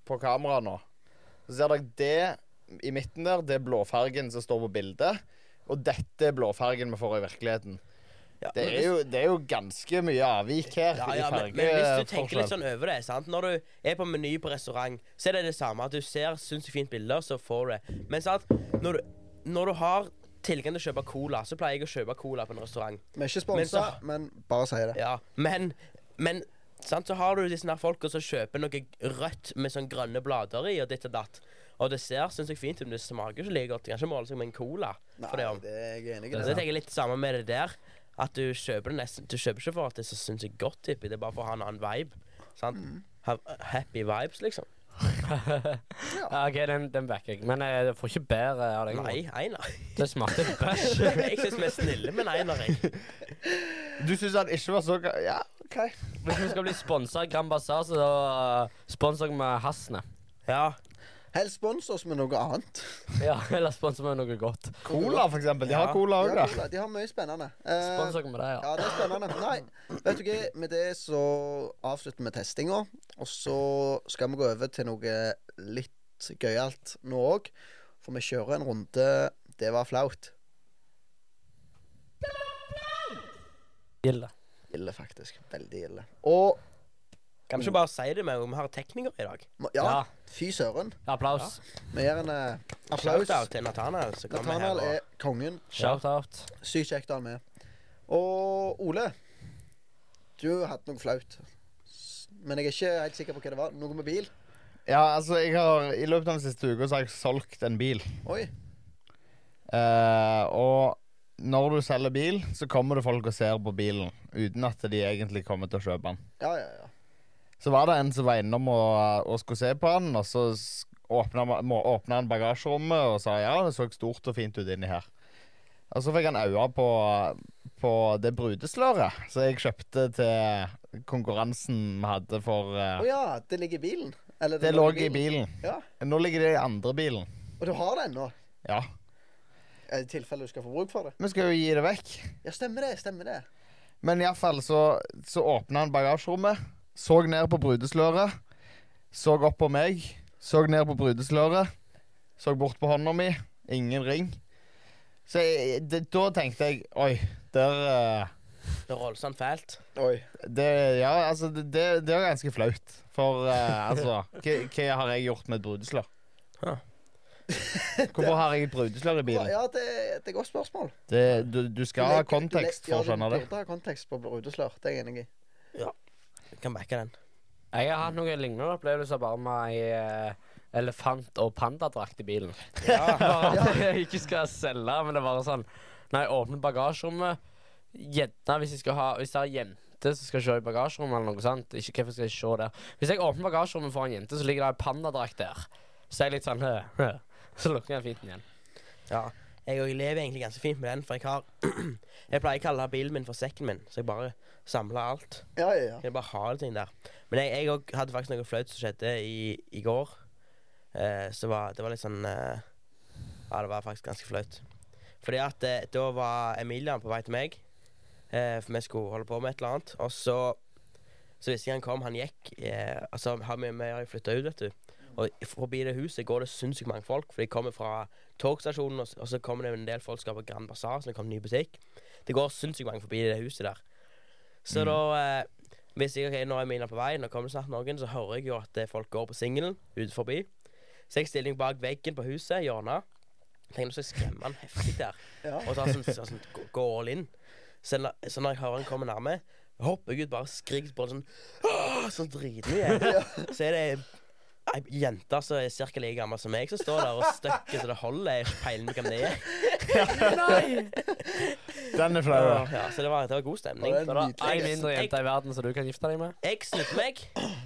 Speaker 2: på kamera nå, så ser dere det i midten der. Det er blåfargen som står på bildet. Og dette er blåfargen vi får i virkeligheten.
Speaker 5: Ja,
Speaker 2: Det er jo, det er jo ganske mye avvik her
Speaker 5: Ja, ja, men, men hvis du tenker litt sånn over det sant? Når du er på Meny på restaurant, så er det det samme. At du ser sinnssykt fint bilder, så får du det. Men sant? Når du, når du har tilgang til å kjøpe cola, så pleier jeg å kjøpe cola på en restaurant.
Speaker 3: Vi er ikke
Speaker 5: Men
Speaker 3: sponsa,
Speaker 5: så-
Speaker 3: men bare si det.
Speaker 5: Ja, men, men sant? så har du disse her folka som kjøper noe rødt med sånn grønne blader i, og ditt og datt. Og det ser sinnssykt fint ut, men det smaker ikke like godt. Du kan ikke måle seg med en cola.
Speaker 3: Nei,
Speaker 5: For det om.
Speaker 3: det er jeg enig i.
Speaker 5: Så
Speaker 3: det.
Speaker 5: jeg tenker litt det samme med det der. At du kjøper det nesten Du kjøper ikke for at det er så sinnssykt godt, tipper. Det er bare for å ha en annen vibe. Sant? Ha, happy vibes, liksom.
Speaker 4: ja, OK, den, den backer jeg. Men jeg får ikke bedre av den.
Speaker 5: Nei, Einar.
Speaker 4: Det smakte bæsj.
Speaker 5: jeg syns vi er snille med Einar, jeg.
Speaker 2: Du syns han ikke var så Ja, OK.
Speaker 4: Hvis vi skal bli sponsa av Grand Bazaar, så uh, sponser jeg med Hasne.
Speaker 5: Ja.
Speaker 3: Helst spons oss med noe annet.
Speaker 4: Ja, eller spons med noe godt.
Speaker 2: Cola, for eksempel. De har
Speaker 5: Ja.
Speaker 2: cola òg, da.
Speaker 3: de har mye spennende. Eh,
Speaker 4: Spons dere med det, ja.
Speaker 3: ja, det er spennende. Nei, vet du hva, med det så avslutter vi testinga. Og så skal vi gå over til noe litt gøyalt nå òg. For vi kjører en runde Det var flaut.
Speaker 4: Gilde.
Speaker 3: Ille, faktisk. Veldig ille. Og
Speaker 5: Kan vi ikke bare si det med om Vi har teknikere i dag.
Speaker 3: ja,
Speaker 4: Ja.
Speaker 3: fy søren.
Speaker 4: Applaus.
Speaker 3: Vi gir en eh, applaus.
Speaker 5: Shout-out til Nathanael. som kommer her
Speaker 3: Nathanael
Speaker 5: og-
Speaker 3: er kongen.
Speaker 4: Shout-out.
Speaker 3: Sykt kjekt å ha han med. Og Ole, du har hatt noe flaut. S- Men jeg er ikke helt sikker på hva det var. Noe med bil?
Speaker 2: Ja, altså, jeg har I løpet av den siste uka så har jeg solgt en bil.
Speaker 3: Oi.
Speaker 2: Eh, og når du selger bil, så kommer det folk og ser på bilen uten at de egentlig kommer til å kjøpe den.
Speaker 3: Ja, ja, ja.
Speaker 2: Så var det en som var innom og, og skulle se på han, og så åpna åpna han bagasjerommet og sa ja, det så stort og fint ut inni her. Og så fikk han øye på, på det brudesløret som jeg kjøpte til konkurransen vi hadde for eh,
Speaker 3: Å ja, det ligger i bilen? Eller
Speaker 2: Det lå i bilen.
Speaker 3: Ja.
Speaker 2: Nå ligger det i andre bilen.
Speaker 3: Og du har den nå?
Speaker 2: Ja.
Speaker 3: I tilfelle du skal få bruk for det?
Speaker 2: Vi skal jo gi det vekk.
Speaker 3: Ja, stemmer det. Stemmer det.
Speaker 2: Men iallfall så, så åpna han bagasjerommet, så ned på brudesløret, så opp på meg, så ned på brudesløret, så bort på hånda mi, ingen ring. Så jeg, det, da tenkte jeg Oi, der eh,
Speaker 5: Det er voldsomt fælt.
Speaker 3: Oi.
Speaker 2: Det Ja, altså, det, det, det er ganske flaut. For eh, altså hva, hva har jeg gjort med et brudeslør?
Speaker 5: Ja.
Speaker 2: Hvorfor har jeg et brudeslør i bilen?
Speaker 3: Ja, det, det er et godt spørsmål.
Speaker 2: Det, du, du skal
Speaker 3: Du
Speaker 2: ha kontekst for å skjønne
Speaker 3: Ja,
Speaker 2: det.
Speaker 3: du burde ha kontekst på brudeslør. Det er jeg enig i.
Speaker 5: Kan backe den.
Speaker 4: Jeg har hatt noen lignende opplevelser bare med ei eh, elefant- og pandadrakt i bilen.
Speaker 5: Ja.
Speaker 4: Bare at jeg ikke skal selge, men det er bare sånn Når jeg åpner bagasjerommet Gjerne hvis jeg skal ha Hvis det er en jente som skal se i bagasjerommet, eller noe sånt Ikke hvorfor skal jeg se der. Hvis jeg åpner bagasjerommet for en jente, så ligger det en pandadrakt der. Så er jeg litt sånn «Hø, hø». Så lukker jeg fint den igjen.
Speaker 5: Ja. Jeg òg lever egentlig ganske fint med den, for jeg har Jeg pleier å kalle bilen min for sekken min, så jeg bare samler alt.
Speaker 3: Ja, ja, ja.
Speaker 5: Jeg bare har ting der. Men jeg, òg hadde faktisk noe flaut som skjedde i, i går. Eh, så var, det var litt sånn eh, Ja, det var faktisk ganske flaut. Fordi at eh, da var Emilia på vei til meg, eh, for vi skulle holde på med et eller annet. Og så Så visste jeg han kom, han gikk eh, Altså, vi har jo flytta ut, vet du. Og forbi det huset går det sinnssykt mange folk, for de kommer fra togstasjonen, og, så kommer det en del folk skal på Grand Bazaar, så det kommer ny butikk. Det går sinnssykt mange forbi det huset der. Så da eh, hvis jeg okay, nå er Mina på vei, nå kommer det snart noen, så hører jeg jo at eh, folk går på singelen ute forbi. Så jeg stiller meg bak veggen på huset, hjørnet. Tenker så skal jeg skremme han heftig der.
Speaker 3: Ja.
Speaker 5: Og så sånn, sånn, sånn gå- all in. Så, så når jeg hører han komme nærme, hopper jeg ut, bare skriker på sånn «Åh!» Sånn dritmye. Så er det ei jente som er ca. like gammel som meg, som står der og støkker så det holder. Jeg har ikke peiling på hvem det er.
Speaker 2: Den er flau. ja.
Speaker 5: Ja, så det var, det var god stemning.
Speaker 3: Det
Speaker 4: var en mindre jente i verden som du kan gifte deg med.
Speaker 5: Jeg snudde meg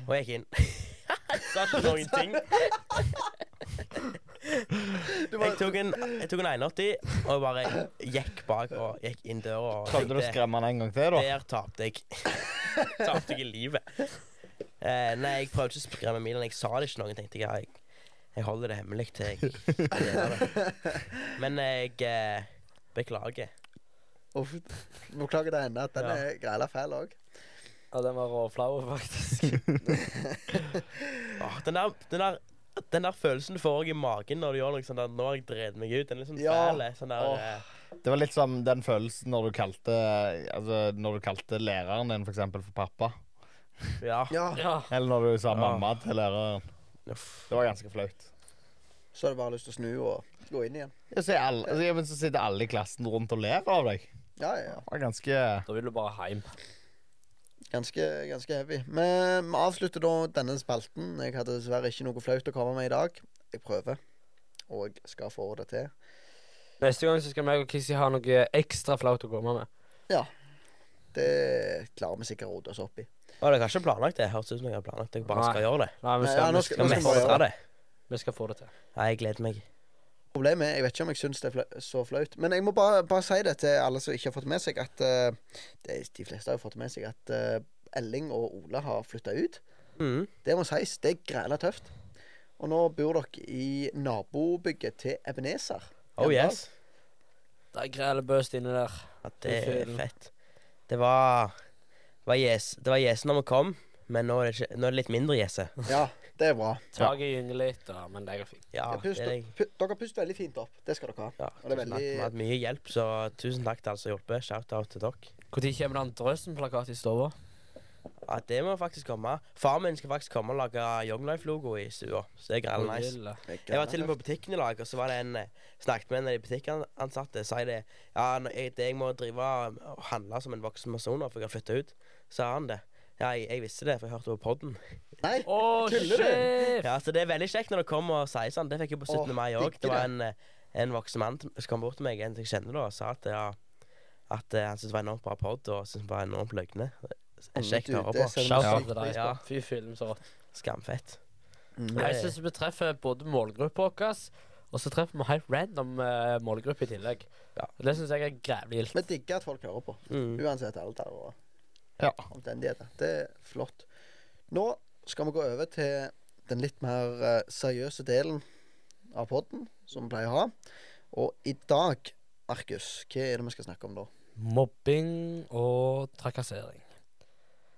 Speaker 5: og gikk inn. Jeg sa ikke noen ting. Jeg tok en, jeg tok en 81 og bare gikk bak og gikk inn døra.
Speaker 2: Prøvde du å skremme han en gang til, da?
Speaker 5: Der tapte jeg. tapte jeg i livet. Eh, nei, jeg prøvde ikke å skremme Milan. Jeg sa det ikke noen. tenkte jeg, jeg, jeg holder det hemmelig til jeg deler det. Men jeg eh, beklager.
Speaker 3: Uff, Beklager det ennå. den
Speaker 5: Ja.
Speaker 3: er greila fæl òg.
Speaker 4: Ja, den var råflau, faktisk.
Speaker 5: Åh, den, der, den, der, den der følelsen du får i magen når du gjør noe sånn der Nå har jeg drevet meg ut. Den er litt sånn
Speaker 3: Ja.
Speaker 5: fæl. Sånn der,
Speaker 3: Åh.
Speaker 5: eh,
Speaker 2: Det var litt som den følelsen når du kalte Altså når du kalte læreren din for eksempel for pappa.
Speaker 5: Ja.
Speaker 3: Ja.
Speaker 2: Eller når du sa
Speaker 5: Ja.
Speaker 2: mamma til læreren.
Speaker 5: Uff.
Speaker 2: Det var ganske flaut.
Speaker 3: så har du bare lyst til å snu og gå inn igjen.
Speaker 2: Ja, så, er alle, altså, ja, men så sitter alle i klassen rundt og ler av deg.
Speaker 3: Ja, ja, ja.
Speaker 2: Det var ganske
Speaker 4: Da vil du bare hjem.
Speaker 3: Ganske, ganske heavy. Vi avslutter da denne spalten. Jeg hadde dessverre ikke noe flaut å komme med i dag. Jeg prøver, og jeg skal få det til.
Speaker 4: Neste gang så skal meg og Kissy ha noe ekstra flaut å komme med.
Speaker 3: Ja. Det klarer vi sikkert å rote oss opp i.
Speaker 5: Og dere har ikke planlagt det? Høres ut som dere har planlagt det. Dere bare
Speaker 4: Nei.
Speaker 5: skal gjøre det.
Speaker 4: Nei, vi skal,
Speaker 3: ja, nå
Speaker 4: vi
Speaker 3: skal-
Speaker 4: skal,
Speaker 3: nå
Speaker 5: mestre
Speaker 3: gjøre
Speaker 5: det.
Speaker 4: vi skal få det til.
Speaker 5: Nei, jeg gleder meg.
Speaker 3: Problemet er, Jeg vet ikke om jeg syns det er så flaut. Men jeg må bare, bare si det til alle som ikke har fått med seg, at eh, det, De fleste har jo fått med seg at eh, Elling og Ola har flytta ut.
Speaker 5: Mm.
Speaker 3: Det må sies. Det er græla tøft. Og nå bor dere i nabobygget til Ebenezer.
Speaker 5: Oh
Speaker 3: Hjemdal.
Speaker 5: yes.
Speaker 4: Det er grælebøst inni der.
Speaker 5: Ja, det er fett. Det var Det var gjes- det var gjese når vi kom, men nå er det, ikke, nå er det litt mindre gjese.
Speaker 3: Ja, det er bra.
Speaker 4: Taket gynger litt, da, men det går fint.
Speaker 5: Ja,
Speaker 3: puster, pust,
Speaker 5: det er jeg.
Speaker 3: pu- dere puster veldig fint opp. Det skal dere ha.
Speaker 5: Ja,
Speaker 3: Og det er veldig-
Speaker 5: Vi har hatt mye hjelp, så tusen takk til alle som har hjulpet. Shout-out til dere.
Speaker 4: Når kommer det en Drøsen-plakat i stua?
Speaker 5: Ja, det må faktisk komme. Far min skal faktisk komme og lage Young Life-logo i stua, så det er greit nice. Jeg var til og med på butikken i dag, og så var det en eh, snakket med en av de butikkansatte. Sa jeg det Ja, jeg, det jeg må drive og handle som en voksen person for jeg har flytta ut. Sa han det. Ja, jeg, jeg visste det, for jeg hørte på podden.
Speaker 3: Nei, Tuller du?
Speaker 5: Ja, så det er veldig kjekt når det kommer og sier sånn. Det fikk jeg på 17.
Speaker 3: Oh,
Speaker 5: mai òg. Det var en, eh, en voksen mann som kom bort til meg, en jeg kjenner da, og sa at, ja, at eh, han syntes det var enormt bra pod, og syntes det var enormt løgne. Kjekt
Speaker 3: du,
Speaker 5: å høre på.
Speaker 4: Shout-out til deg.
Speaker 5: Ja.
Speaker 4: Fy film, så rått.
Speaker 5: Skamfett.
Speaker 3: Mm.
Speaker 4: Jeg syns vi treffer både målgruppa vår, og så treffer vi helt random uh, målgruppe i tillegg.
Speaker 5: Ja.
Speaker 4: Det syns jeg er grævlig gildt.
Speaker 3: Vi digger at folk hører på.
Speaker 5: Mm.
Speaker 3: Uansett alder og
Speaker 2: Ja.
Speaker 3: omstendigheter. Det er flott. Nå skal vi gå over til den litt mer uh, seriøse delen av podden, som vi pleier å ha. Og i dag, Markus, hva er det vi skal snakke om da?
Speaker 4: Mobbing og trakassering.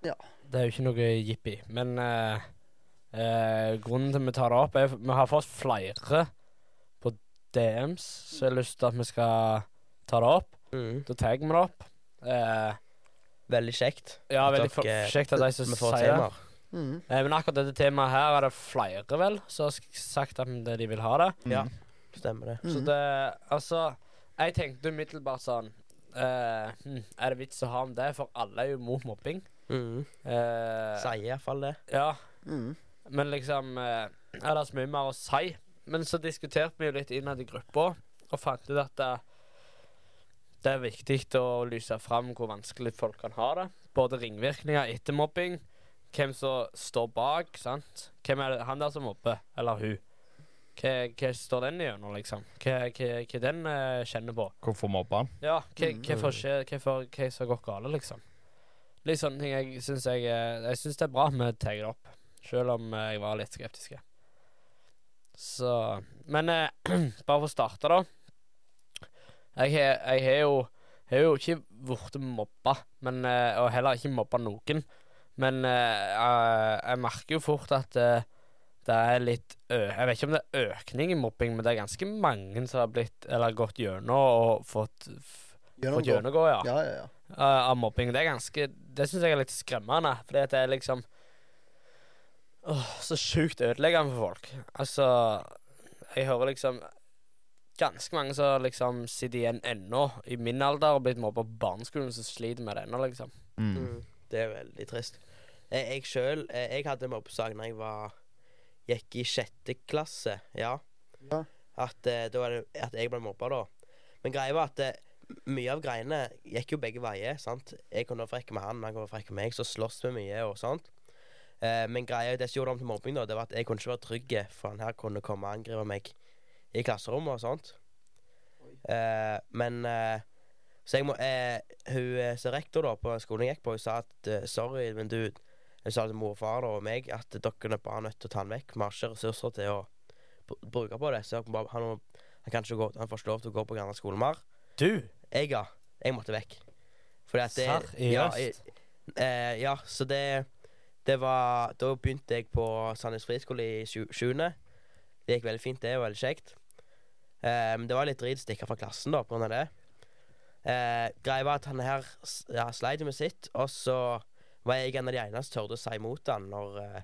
Speaker 3: Ja.
Speaker 4: Det er jo ikke noe jippi. Men eh, eh, grunnen til at vi tar det opp, er at vi har fått flere på DMs som har lyst til at vi skal ta det opp.
Speaker 5: Mm.
Speaker 4: Da tar vi det opp. Eh,
Speaker 5: Veldig kjekt.
Speaker 4: ja, veldig for-
Speaker 5: dere-
Speaker 4: kjekt at de som sier det.
Speaker 3: Mm.
Speaker 4: Eh, men akkurat dette temaet her er det flere, vel, som har sagt at de vil ha det.
Speaker 5: Ja, stemmer det.
Speaker 4: Så
Speaker 3: Mhm.
Speaker 4: det Altså, jeg tenkte umiddelbart sånn eh, hm, Er det vits å ha om det? For alle er jo mot mobbing.
Speaker 5: Mm.
Speaker 4: Eh,
Speaker 5: Sier iallfall det.
Speaker 4: ja,
Speaker 3: Mm.
Speaker 4: men liksom eh, Er det så mye mer å si? Men så diskuterte vi jo litt innad i gruppa, og fant ut at det, det er viktig å lyse fram hvor vanskelig folk kan ha det. Både ringvirkninger etter mobbing, hvem som står bak, sant. Hvem er det, han der som mobber, eller hun? Hva, hva står den igjennom, liksom? Hva, hva, hva den eh, kjenner på?
Speaker 2: Hvorfor mobber han?
Speaker 4: Ja, hva,
Speaker 3: Mm.
Speaker 4: hva, hva, hva som har gått galt, liksom? Litt sånne ting jeg syns jeg eh, Jeg syns det er bra vi tar det opp, selv om eh, jeg var litt skeptisk. Så Men eh, bare for å starte, da. Jeg har jo jeg har jo ikke blitt mobba, men, eh, og heller ikke mobba noen. Men jeg, jeg merker jo fort at eh, det er litt Jeg vet ikke om det er økning i mobbing, men det er ganske mange som har blitt Eller gått gjennom og fått, f- fått
Speaker 3: Gjennomgå.
Speaker 4: gjennomgå, ja.
Speaker 3: Ja, ja, ja.
Speaker 4: Eh, av mobbing. Det er ganske Det syns jeg er litt skremmende, fordi at det er liksom Åh, så sjukt ødeleggende for folk. Altså Jeg hører liksom ganske mange som liksom sitter igjen ennå, i min alder, og blitt mobba på barneskolen, som sliter med det ennå, liksom.
Speaker 2: Mm.
Speaker 5: Mm. Det er veldig trist. Jeg, jeg sjøl Jeg hadde mobbesak da jeg var gikk i sjette klasse. Ja.
Speaker 3: Ja.
Speaker 5: At, uh, da var det, at jeg ble mobba, da. Men greia var at eh, mye av greiene gikk jo begge veier. sant? Jeg kunne være frekk med han, han kunne være frekk med meg, så sloss vi mye og sånt. Eh, men greia det som gjorde om til mobbing, da, det var at jeg kunne ikke være trygg, for han her kunne komme og angripe meg i klasserommet og sånt. Eh, men eh, Så jeg må eh, Hun eh, som rektor da på skolen jeg gikk på, hun sa at eh, sorry, men du Hun sa til mor og far da, og meg at dere er bare nødt til å ta han vekk. Vi har ikke ressurser til å bruke på det. Så han, han, kan ikke gå, han får ikke lov til å gå på Grana skole mer.
Speaker 4: Du!
Speaker 5: Jeg, ja. Jeg måtte vekk. Fordi at det Ja,
Speaker 4: Seriøst?
Speaker 5: jeg, eh, ja så det Det var Da begynte jeg på Sandnes friskole i sju- sjuende. Det gikk veldig fint, det. var veldig kjekt. Eh, Men det var litt drit stikka fra klassen da, på grunn av det. Eh, greia var at han her ja, sleit med sitt, og så var jeg en av de eneste som tørde å si imot han når, eh,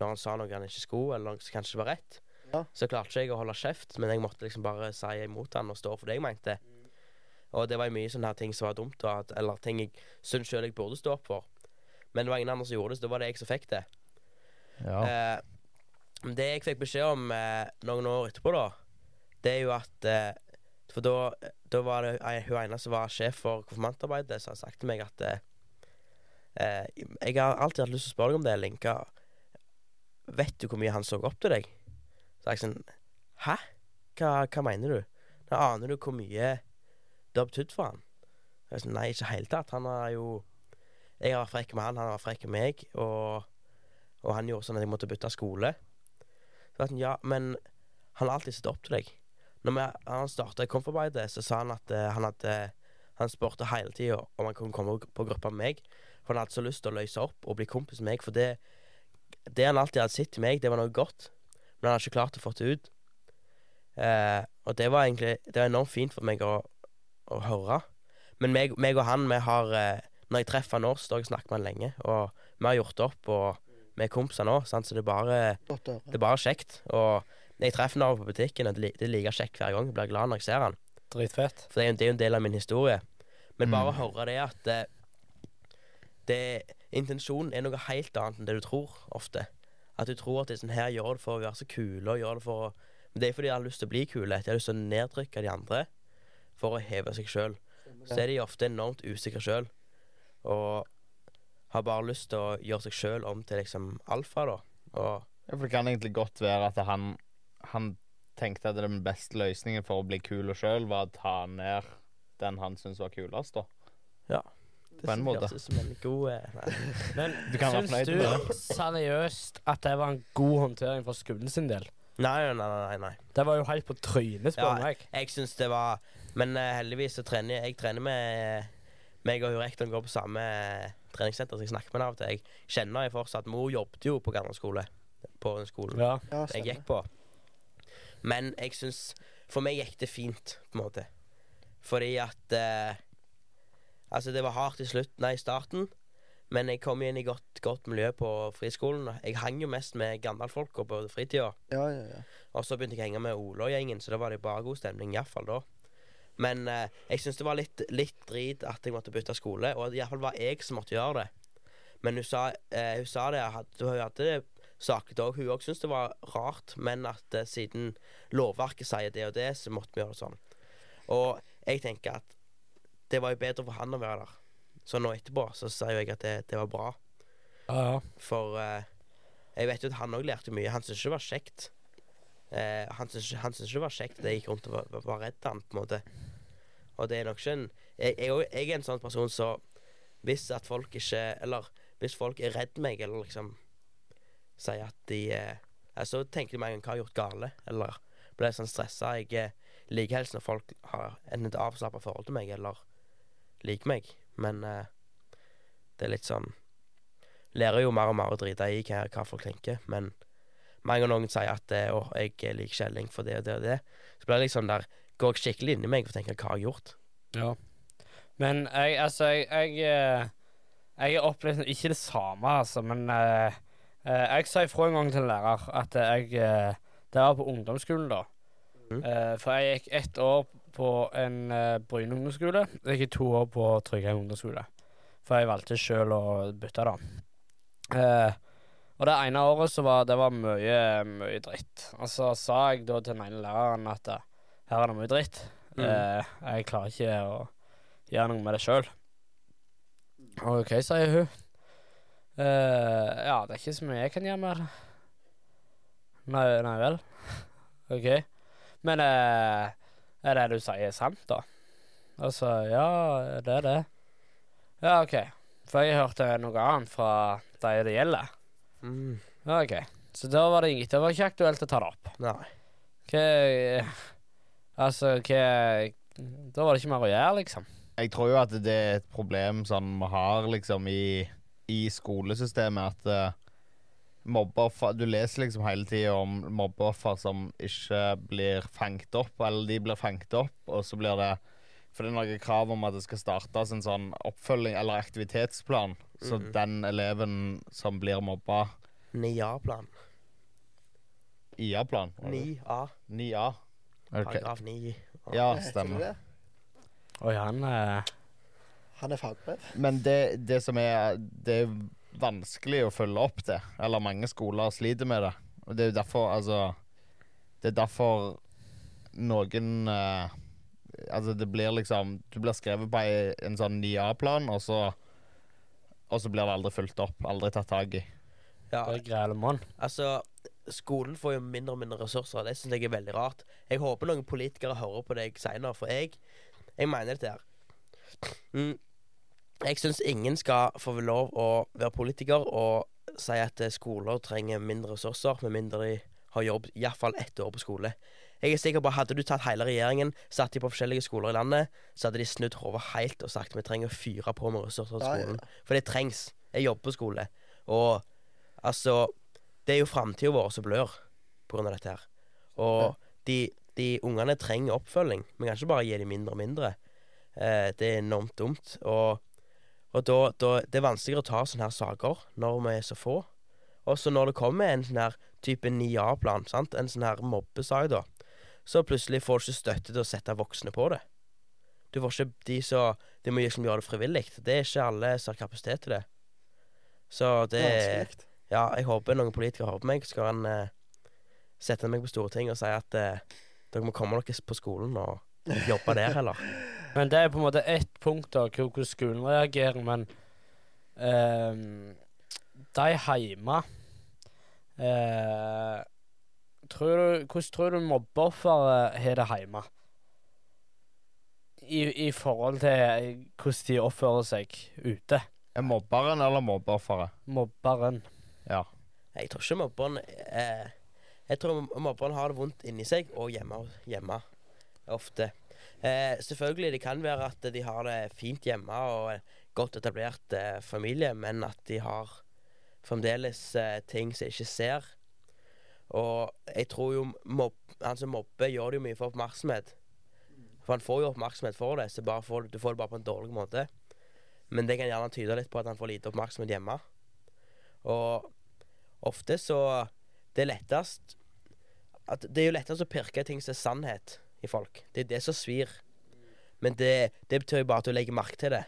Speaker 5: når han sa noe han ikke skulle, eller noe som kanskje var rett.
Speaker 3: Ja.
Speaker 5: Så klarte ikke jeg å holde kjeft, men jeg måtte liksom bare si imot han og stå for det jeg mente. Og det var mye sånne her ting som var dumt, at, eller ting jeg syns sjøl jeg burde stå opp for. Men det var ingen andre som gjorde det, så da var det jeg som fikk det.
Speaker 2: Ja.
Speaker 5: Eh, det jeg fikk beskjed om eh, noen år etterpå, da, det er jo at eh, For da, da var det hun ene som var sjef for konfirmantarbeidet, som sagt til meg at eh, eh, Jeg har alltid hatt lyst til å spørre deg om det, Linka. Vet du hvor mye han så opp til deg? Så jeg sånn Hæ? Hva, hva mener du? Da aner du hvor mye det har betydd for han? Jeg sa, Nei, ikke i hele tatt. Han har jo Jeg har vært frekk med han, han har vært frekk med meg, og, og han gjorde sånn at jeg måtte bytte skole. Så jeg sa, ja, men han har alltid sett opp til deg. Når vi, han starta konfarbeidet, så sa han at uh, han hadde Han spurte hele tida om han kunne komme på gruppa med meg. For han hadde så lyst til å løse opp og bli kompis med meg. For det, det han alltid hadde sett til meg, det var noe godt. Men han hadde ikke klart å få det ut. Eh, og det var egentlig Det var enormt fint for meg å, å høre. Men meg, meg og han, vi har eh, Når jeg treffer han nå, så står jeg snakker med han lenge. Og vi har gjort det opp, og vi er kompiser nå, sant? så det er bare det er bare kjekt. Og jeg treffer han på butikken, og det er like kjekt hver gang. Jeg blir glad når jeg ser han.
Speaker 4: Dritfett.
Speaker 5: For det er jo, det er jo en del av min historie. Men bare
Speaker 2: Mm.
Speaker 5: å høre det at eh, det, intensjonen er noe helt annet enn det du tror, ofte. At du tror at det er sånn her gjør det for å være så kule, og gjør det for å Men det er fordi de har lyst til å bli kule. De har lyst til å nedtrykke de andre for å heve seg sjøl. Så er de ofte enormt usikre sjøl. Og har bare lyst til å gjøre seg sjøl om til liksom alfa, da. Og
Speaker 2: Ja, for det kan egentlig godt være at han, han tenkte at den beste løsningen for å bli kul sjøl, var å ta ned den han syntes var kulest, da.
Speaker 5: det
Speaker 2: På en måte.
Speaker 5: en god eh.
Speaker 4: Men
Speaker 2: Du
Speaker 4: syns du seriøst at det var en god håndtering for skolen sin del?
Speaker 5: Nei, nei, nei, nei.
Speaker 4: Det var jo helt på trynet, spør
Speaker 5: Ja,
Speaker 4: meg.
Speaker 5: Jeg syns det var Men uh, heldigvis så trener jeg trener med meg og hun rektoren går på samme eh, treningssenter, så jeg snakker med henne av og til. Jeg kjenner jeg fortsatt Mor jobbet jo på skole. På den skolen
Speaker 4: Ja.
Speaker 3: Ja,
Speaker 5: jeg gikk på. Men jeg syns For meg gikk det fint, på en måte. Fordi at uh, Altså, det var hardt i slutt, nei, i starten. Men jeg kom inn i godt, godt miljø på friskolen. Jeg hang jo mest med Gandal-folka på fritida.
Speaker 3: Ja, ja, ja.
Speaker 5: Og så begynte jeg å henge med Ola og gjengen, så da var det bare god stemning. i hvert fall da. Men eh, jeg syns det var litt, litt drit at jeg måtte bytte skole, og iallfall var jeg som måtte gjøre det. Men hun sa, eh, hun sa det, at hun hadde saket òg. Hun òg syntes det var rart, men at eh, siden lovverket sier det og det, så måtte vi gjøre det sånn. Og jeg tenker at det var jo bedre for han å være der. Så nå etterpå så sier jo jeg at det, det var bra.
Speaker 4: Ja, ja.
Speaker 5: For eh, jeg vet jo at han òg lærte mye. Han syntes ikke det var kjekt. Eh, han syntes ikke- det var kjekt at jeg gikk rundt og var, var redd han, på en måte. Og det er nok ikke en Jeg, jeg, jeg er en sånn person så hvis at folk ikke Eller hvis folk er redd meg, eller liksom sier at de eh, ja, Så tenker de meg en hva jeg har gjort gale, eller blir sånn stressa. Jeg eh, liker helst når folk har en et avslappa forhold til meg, eller liker meg. Men eh, det er litt sånn lærer jo mer og mer å drite i hva, hva folk tenker, men mange ganger noen sier at eh, 'Å, jeg liker Kjelling for det og det og det', så blir det liksom der Går jeg skikkelig i meg og tenker 'Hva har jeg gjort?'
Speaker 4: Ja. Men jeg, altså, jeg Jeg, eh, jeg har opplevd ikke det samme, altså, men uh, Jeg sa ifra en gang til en lærer at jeg Det var på ungdomsskolen, da. Mm. For jeg gikk ett år på en uh, Bryne ungdomsskole. Jeg gikk to år på Tryggheim ungdomsskole. For jeg valgte sjøl å bytte, da. Og det ene året så var det var mye, mye dritt. Og så sa jeg da til den ene læreren at her er det mye dritt.
Speaker 5: Mm.
Speaker 4: Eh, jeg klarer ikke å gjøre noe med det sjøl. OK, sier hun. Eh, ja, det er ikke så mye jeg kan gjøre med det. Nei, nei vel. OK. Men eh, er det du sier sant, da? Altså, ja, det er det. Ja, OK. For jeg hørte noe annet fra de det gjelder.
Speaker 5: Mm.
Speaker 4: OK. Så da var det, det var ikke aktuelt å ta det opp.
Speaker 5: Nei.
Speaker 4: Hva Altså, hva Da var det ikke mer å gjøre, liksom.
Speaker 2: Jeg tror jo at det er et problem sånn vi har liksom i, i skolesystemet, at uh, mobbeoffer Du leser liksom hele tida om mobbeoffer som ikke blir fanget opp, eller de blir fanget opp, og så blir det For det er noen krav om at det skal startes en sånn oppfølging eller aktivitetsplan, så
Speaker 5: Mhm.
Speaker 2: den eleven som blir mobba
Speaker 5: 9A-plan.
Speaker 2: IA-plan.
Speaker 5: 9A.
Speaker 2: 9A. Ok.
Speaker 5: Paragraf 9.
Speaker 2: Ja,
Speaker 3: Heter det
Speaker 2: stemmer.
Speaker 3: det?
Speaker 4: Oi, han eh,
Speaker 3: Han er fagbrev.
Speaker 2: Men det, det som er Det er vanskelig å følge opp det. Eller mange skoler sliter med det. Og det er jo derfor, altså Det er derfor noen eh, Altså, det blir liksom Du blir skrevet på ei, en sånn 9A-plan, og så og så blir det aldri fulgt opp. Aldri tatt tak i.
Speaker 5: Ja,
Speaker 4: Det er mann.
Speaker 5: altså Skolen får jo mindre og mindre ressurser. Det syns jeg er veldig rart. Jeg håper noen politikere hører på deg seinere, for jeg, jeg mener dette her. Mm. Jeg syns ingen skal få lov å være politiker og si at eh, skoler trenger mindre ressurser, med mindre de har jobb iallfall ett år på skole. Jeg er sikker på Hadde du tatt hele regjeringen, satt de på forskjellige skoler i landet, så hadde de snudd hodet helt og sagt vi trenger å fyre på med ressurser
Speaker 3: ja,
Speaker 5: skolen. For det trengs. Jeg jobber på skole. Og altså Det er jo framtida vår som blør av dette her. Og de, de ungene trenger oppfølging. Vi kan ikke bare gi dem mindre og mindre. Eh, det er enormt dumt. Og, og da, da Det er vanskeligere å ta sånne her saker når vi er så få. Og så når det kommer en sånn her type 9A-plan, sant, en sånn her mobbesak, da, så plutselig får du ikke støtte til å sette voksne på det. Du får ikke de som De må liksom gjøre det frivillig. Det er ikke alle som har kapasitet til det. Så det
Speaker 3: Vanskelig.
Speaker 5: Ja, jeg håper noen politikere hører på meg. Så skal han eh, sette meg på Stortinget og si at eh, dere må komme dere på skolen og jobbe der, heller.
Speaker 4: Men det er på en måte ett punkt da, hvor- hvordan skolen reagerer, men eh, de hjemme eh, tror du, Hvordan tror du mobbeofferet har det hjemme? I, I forhold til eh, hvordan de oppfører seg ute.
Speaker 2: Er mobberen eller mobbeofferet?
Speaker 4: Mobberen.
Speaker 2: Ja.
Speaker 5: Jeg tror ikke mobberen eh, Jeg tror mobberen har det vondt inni seg og hjemme, hjemme ofte. Eh, selvfølgelig, det kan være at de har det fint hjemme og godt etablert eh, familie, men at de har fremdeles eh, ting som ikke ser. Og jeg tror jo mob, han som mobber, gjør det jo mye for oppmerksomhet. For han får jo oppmerksomhet for det, så får, du får det bare på en dårlig måte. Men det kan gjerne tyde litt på at han får lite oppmerksomhet hjemme. Og ofte så Det er lettest at Det er jo lettest å pirke ting som er sannhet i folk. Det er det som svir. Men det, det betyr jo bare at du legger merke til det.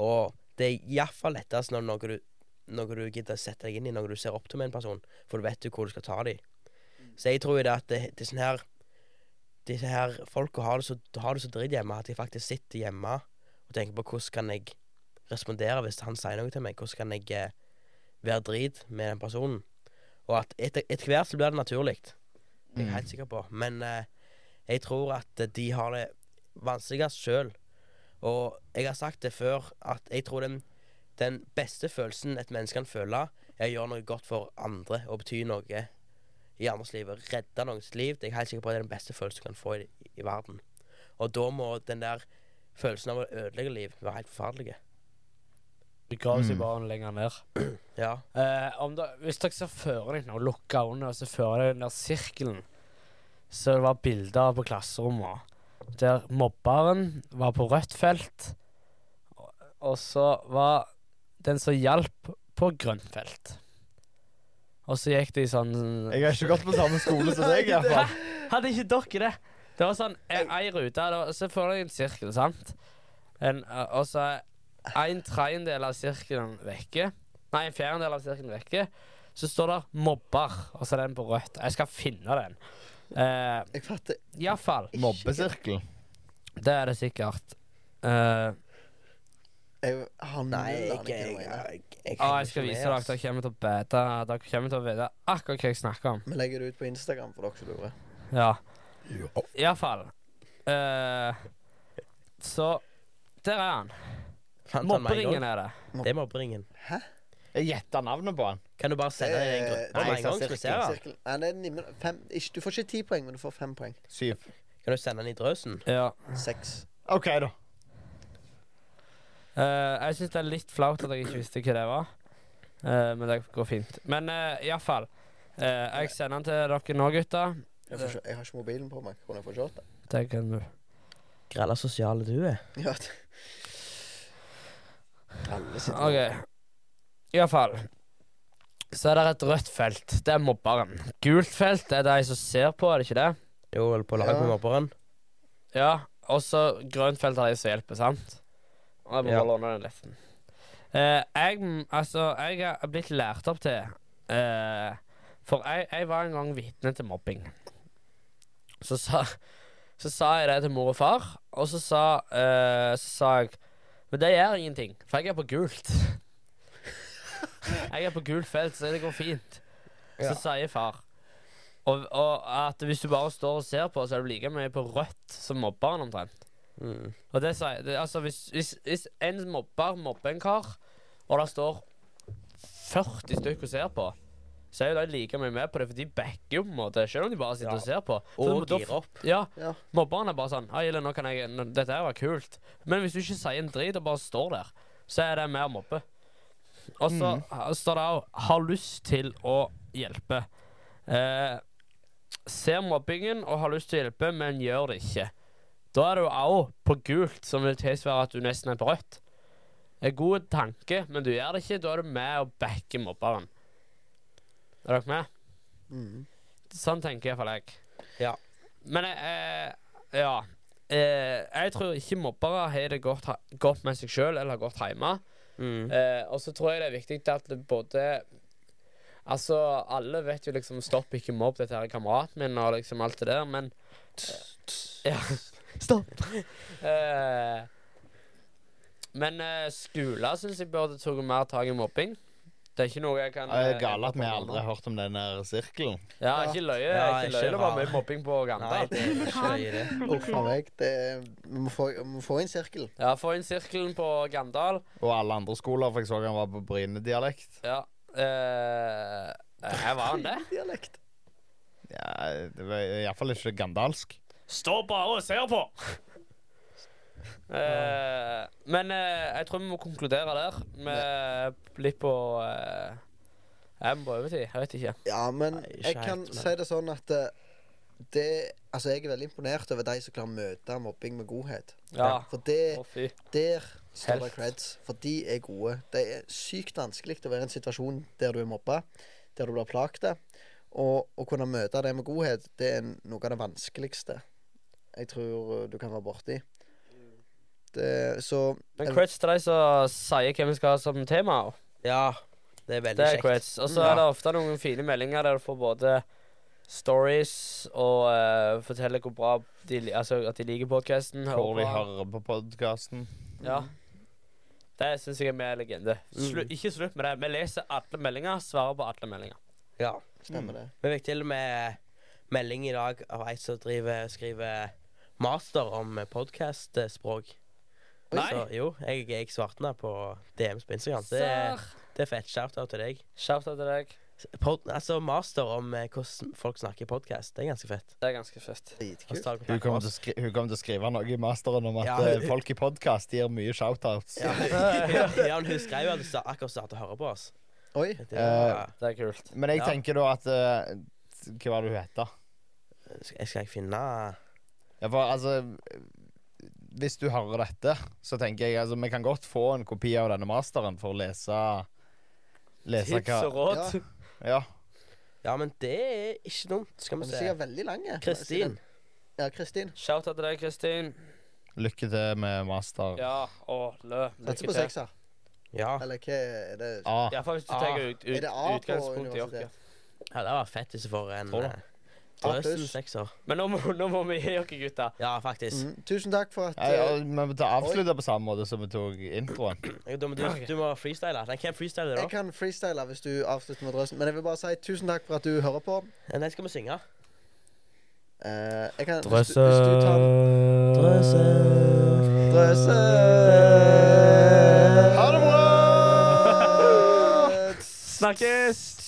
Speaker 5: Og det er iallfall lettest når noe du, noe du gidder å sette deg inn i, noe du ser opp til med en person, for du vet jo hvor du skal ta dem. Så jeg tror jo det at det, det sånn her Disse her folka har har det så dritt hjemme at de faktisk sitter hjemme og tenker på hvordan kan jeg respondere hvis han sier noe til meg. Hvordan kan jeg eh, være drit med den personen? Og at etter, etter hvert så blir det naturlig. Det er jeg helt sikker på. Men eh, jeg tror at de har det vanskeligst sjøl. Og jeg har sagt det før, at jeg tror den, den beste følelsen et menneske kan føle, er å gjøre noe godt for andre og bety noe i andres liv. Redde noens liv. Det er jeg helt sikker på at det er den beste følelsen du kan få i, i verden. Og da må den der følelsen av å ødelegge liv være helt forferdelig.
Speaker 4: Begraver i
Speaker 2: Mm.
Speaker 4: bare lenger ned.
Speaker 5: Ja.
Speaker 4: Eh, om da, hvis dere ser føre dere noe, lukke øynene og ser føre dere den der sirkelen så det var bilder på klasserommet der mobberen var på rødt felt, og, så var den som hjalp, på grønt felt. Og så gikk de sånn
Speaker 2: Jeg har ikke gått på samme skole som deg, iallfall.
Speaker 4: Hadde ikke dere det? Det var sånn ei rute. Så får deg en sirkel, sant? En, og så en tredjedel av sirkelen vekke. Nei, en fjerdedel av sirkelen vekke. Så står det 'mobber', og så er den på rødt. Jeg skal finne den. Uh,
Speaker 3: Jeg fatter
Speaker 4: Iallfall.
Speaker 2: Mobbesirkel.
Speaker 4: Det er det sikkert. Uh,
Speaker 3: Jeg har null
Speaker 5: Nei, jeg, jeg, jeg, jeg,
Speaker 4: ah, jeg skal vise dere. Dere kommer til å bete. Dere kommer til å vite akkurat hva jeg snakker om.
Speaker 3: Vi legger det ut på Instagram for dere som lurer.
Speaker 4: Ja. Iallfall. Uh, så der er han. Mobberingen er det.
Speaker 5: Det er mobberingen.
Speaker 2: Jeg gjetta navnet på han.
Speaker 5: Kan du bare sende det i en gruppe med en gang? Skal vi se da?
Speaker 3: Sirkel. Nei, det er fem, ikke, du får ikke ti poeng, men du får fem poeng.
Speaker 2: Syv.
Speaker 5: Kan du sende den i drøsen?
Speaker 4: Ja.
Speaker 3: Seks.
Speaker 2: OK, da.
Speaker 4: Eh, jeg syns det er litt flaut at jeg ikke visste hva det var. Eh, men det går fint. Men uh, iallfall. Uh, jeg sender den til dere nå, gutter.
Speaker 3: Jeg, får jeg har ikke mobilen på meg. Kunne jeg få se det?
Speaker 4: Det kan du.
Speaker 5: Grella sosiale du er.
Speaker 3: Ja. det- Alle sitter
Speaker 4: OK. Iallfall. Så er det et rødt felt. Det er mobberen. Gult felt er de som ser på, er det ikke det?
Speaker 5: Jo, eller på lag med
Speaker 3: Ja.
Speaker 5: mobberen.
Speaker 4: Ja. Og så grønt felt er de som hjelper, sant? Og jeg må
Speaker 5: Ja.
Speaker 4: bare låne den litt. Eh, jeg, altså, jeg er blitt lært opp til eh, For jeg, jeg var en gang vitne til mobbing. Så sa, så sa jeg det til mor og far, og så sa, eh, så sa jeg Men det gjør ingenting, for jeg er på gult. Jeg er på gult felt, så det går fint. Så
Speaker 5: Ja.
Speaker 4: sier far og, og at hvis du bare står og ser på, så er du like mye på rødt som mobberen omtrent.
Speaker 5: Mm.
Speaker 4: Og det sier det, Altså, hvis, hvis, hvis en mobber mobber en kar, og det står 40 stykker og ser på, så er jo de like mye med på det, for de backer jo på en måte, selv om de bare sitter
Speaker 5: Ja.
Speaker 4: og ser på.
Speaker 5: Og gir opp.
Speaker 4: Ja,
Speaker 3: Ja.
Speaker 4: mobberen er bare sånn Hei, nå kan jeg nå, Dette her var kult. Men hvis du ikke sier en drit og bare står der, så er det mer mobbe. Og så mm. står det òg 'har lyst til å hjelpe'. Eh, ser mobbingen og har lyst til å hjelpe, men gjør det ikke. Da er du òg på gult, som vil tilsvare at du nesten er på rødt. En god tanke, men du gjør det ikke. Da er du med og backer mobberen. Er dere med?
Speaker 3: Mm.
Speaker 4: Sånn tenker iallfall jeg.
Speaker 5: Ja.
Speaker 4: Men jeg eh, Ja. Eh, jeg tror ikke mobbere har det godt, godt med seg sjøl eller gått hjemme.
Speaker 5: Mm.
Speaker 4: Eh, og så tror jeg det er viktig at både Altså, alle vet jo liksom Stopp, ikke mobb, dette her er kameraten min, og liksom alt det der, men Ja.
Speaker 3: Stopp.
Speaker 4: Eh, men eh, skoler syns jeg burde tatt mer tak i mobbing. Det er ikke noe jeg kan
Speaker 2: Det er
Speaker 4: galt
Speaker 2: gale at vi aldri har hørt om den der sirkelen.
Speaker 4: Ja, ikke løye.
Speaker 5: Ja,
Speaker 4: ikke løye. Det var mye mobbing på Gandal.
Speaker 3: Uff a meg. Det, vi må få, vi må få inn sirkel.
Speaker 4: Ja, få inn sirkelen på Gandal.
Speaker 2: Og alle andre skoler, for jeg så han var på Bryne-dialekt.
Speaker 4: Ja. Eh, her var han det.
Speaker 3: Dialekt.
Speaker 2: Ja, det var iallfall ikke gandalsk.
Speaker 4: Stå bare og ser på! Eh, men uh, jeg tror vi må konkludere der med litt på uh, Jeg må på overtid. Jeg vet ikke.
Speaker 3: Ja, men
Speaker 5: Nei,
Speaker 3: jeg kan
Speaker 5: helt, men-
Speaker 3: si det sånn at det Altså, jeg er veldig imponert over de som klarer å møte mobbing med godhet.
Speaker 4: Ja.
Speaker 3: For det
Speaker 4: oh.
Speaker 3: Der står det creds. For de er gode. Det er sykt vanskelig å være i en situasjon der du er mobba, der du blir plaget. Og å kunne møte det med godhet, det er noe av det vanskeligste jeg tror uh, du kan være borti. Det, så
Speaker 4: Men creds til de som sier hva vi skal ha som tema.
Speaker 5: Ja, det er veldig
Speaker 4: Det er
Speaker 5: kjekt.
Speaker 4: creds. Og så
Speaker 5: Ja.
Speaker 4: er det ofte noen fine meldinger der du får både stories og eh, forteller hvor bra de, li- altså, at de liker podkasten.
Speaker 2: Hvor de hører på podkasten.
Speaker 4: Ja. Det syns jeg er mer legende. Slu,
Speaker 5: Mm.
Speaker 4: ikke slutt med det. Vi leser alle meldinger, svarer på alle meldinger.
Speaker 5: Ja.
Speaker 3: stemmer det.
Speaker 5: Vi fikk til og med melding i dag av ei som driver, skriver master om podkastspråk.
Speaker 4: Nei.
Speaker 5: Så jo, jeg, jeg svarte henne på DMs på Instagram. Det, er- det er fett. Shout-out til deg.
Speaker 4: Shout-out til deg.
Speaker 5: Pod, altså master om eh, hvordan folk snakker i podkast. Det er ganske fett.
Speaker 4: Det er ganske fett.
Speaker 5: Og så
Speaker 3: Dritkult.
Speaker 5: tar du
Speaker 2: Hun
Speaker 5: kontakt med
Speaker 2: kommer, til å
Speaker 5: oss.
Speaker 2: skri hun kommer til å skrive noe i masteren om at
Speaker 5: Ja,
Speaker 2: eh, folk i podkast gir mye shoutouts.
Speaker 5: Ja, ja, ja, hun skrev jo at hun sta- akkurat startet å høre på oss.
Speaker 3: Oi.
Speaker 5: Det var,
Speaker 4: Det er kult.
Speaker 2: Men jeg
Speaker 5: Ja.
Speaker 2: tenker da at eh, Hva var det hun het?
Speaker 5: skal, skal jeg finne
Speaker 2: Ja, for altså Hvis du hører dette, så tenker jeg altså Vi kan godt få en kopi av denne masteren for å lese Lese
Speaker 4: Tips og råd.
Speaker 2: Ja.
Speaker 5: Ja, men det er ikke dumt. Skal vi se.
Speaker 3: sikkert veldig lang.
Speaker 5: Kristin.
Speaker 3: Ja, Kristin.
Speaker 4: Shout-out til deg, Kristin.
Speaker 2: Lykke til med master.
Speaker 4: Ja, og lø.
Speaker 3: Satser på sekser.
Speaker 5: Ja.
Speaker 3: Eller hva er det?
Speaker 2: A.
Speaker 4: Iallfall hvis du tar ut,
Speaker 3: Er
Speaker 4: ut,
Speaker 3: det A på
Speaker 4: utgangspunkt i oss.
Speaker 5: ja, det var fett hvis du får en
Speaker 2: Tror du?
Speaker 5: Eh, drøsen sekser.
Speaker 4: Men nå må, nå må vi gi dere, gutta.
Speaker 5: Ja, faktisk.
Speaker 3: Mm. Tusen takk for at
Speaker 2: Ja, ja,
Speaker 3: eh,
Speaker 2: vi må ta avslutte på samme måte som vi tok introen.
Speaker 5: Du, må du, du må freestyle. Nei, hvem freestyler da?
Speaker 3: Jeg kan freestyle hvis du avslutter med drøsen. Men jeg vil bare si tusen takk for at du hører på.
Speaker 5: Den skal vi synge.
Speaker 3: Uh, jeg kan, hvis, du, hvis du tar Drøse.
Speaker 2: Ha det bra!
Speaker 4: Snakkes!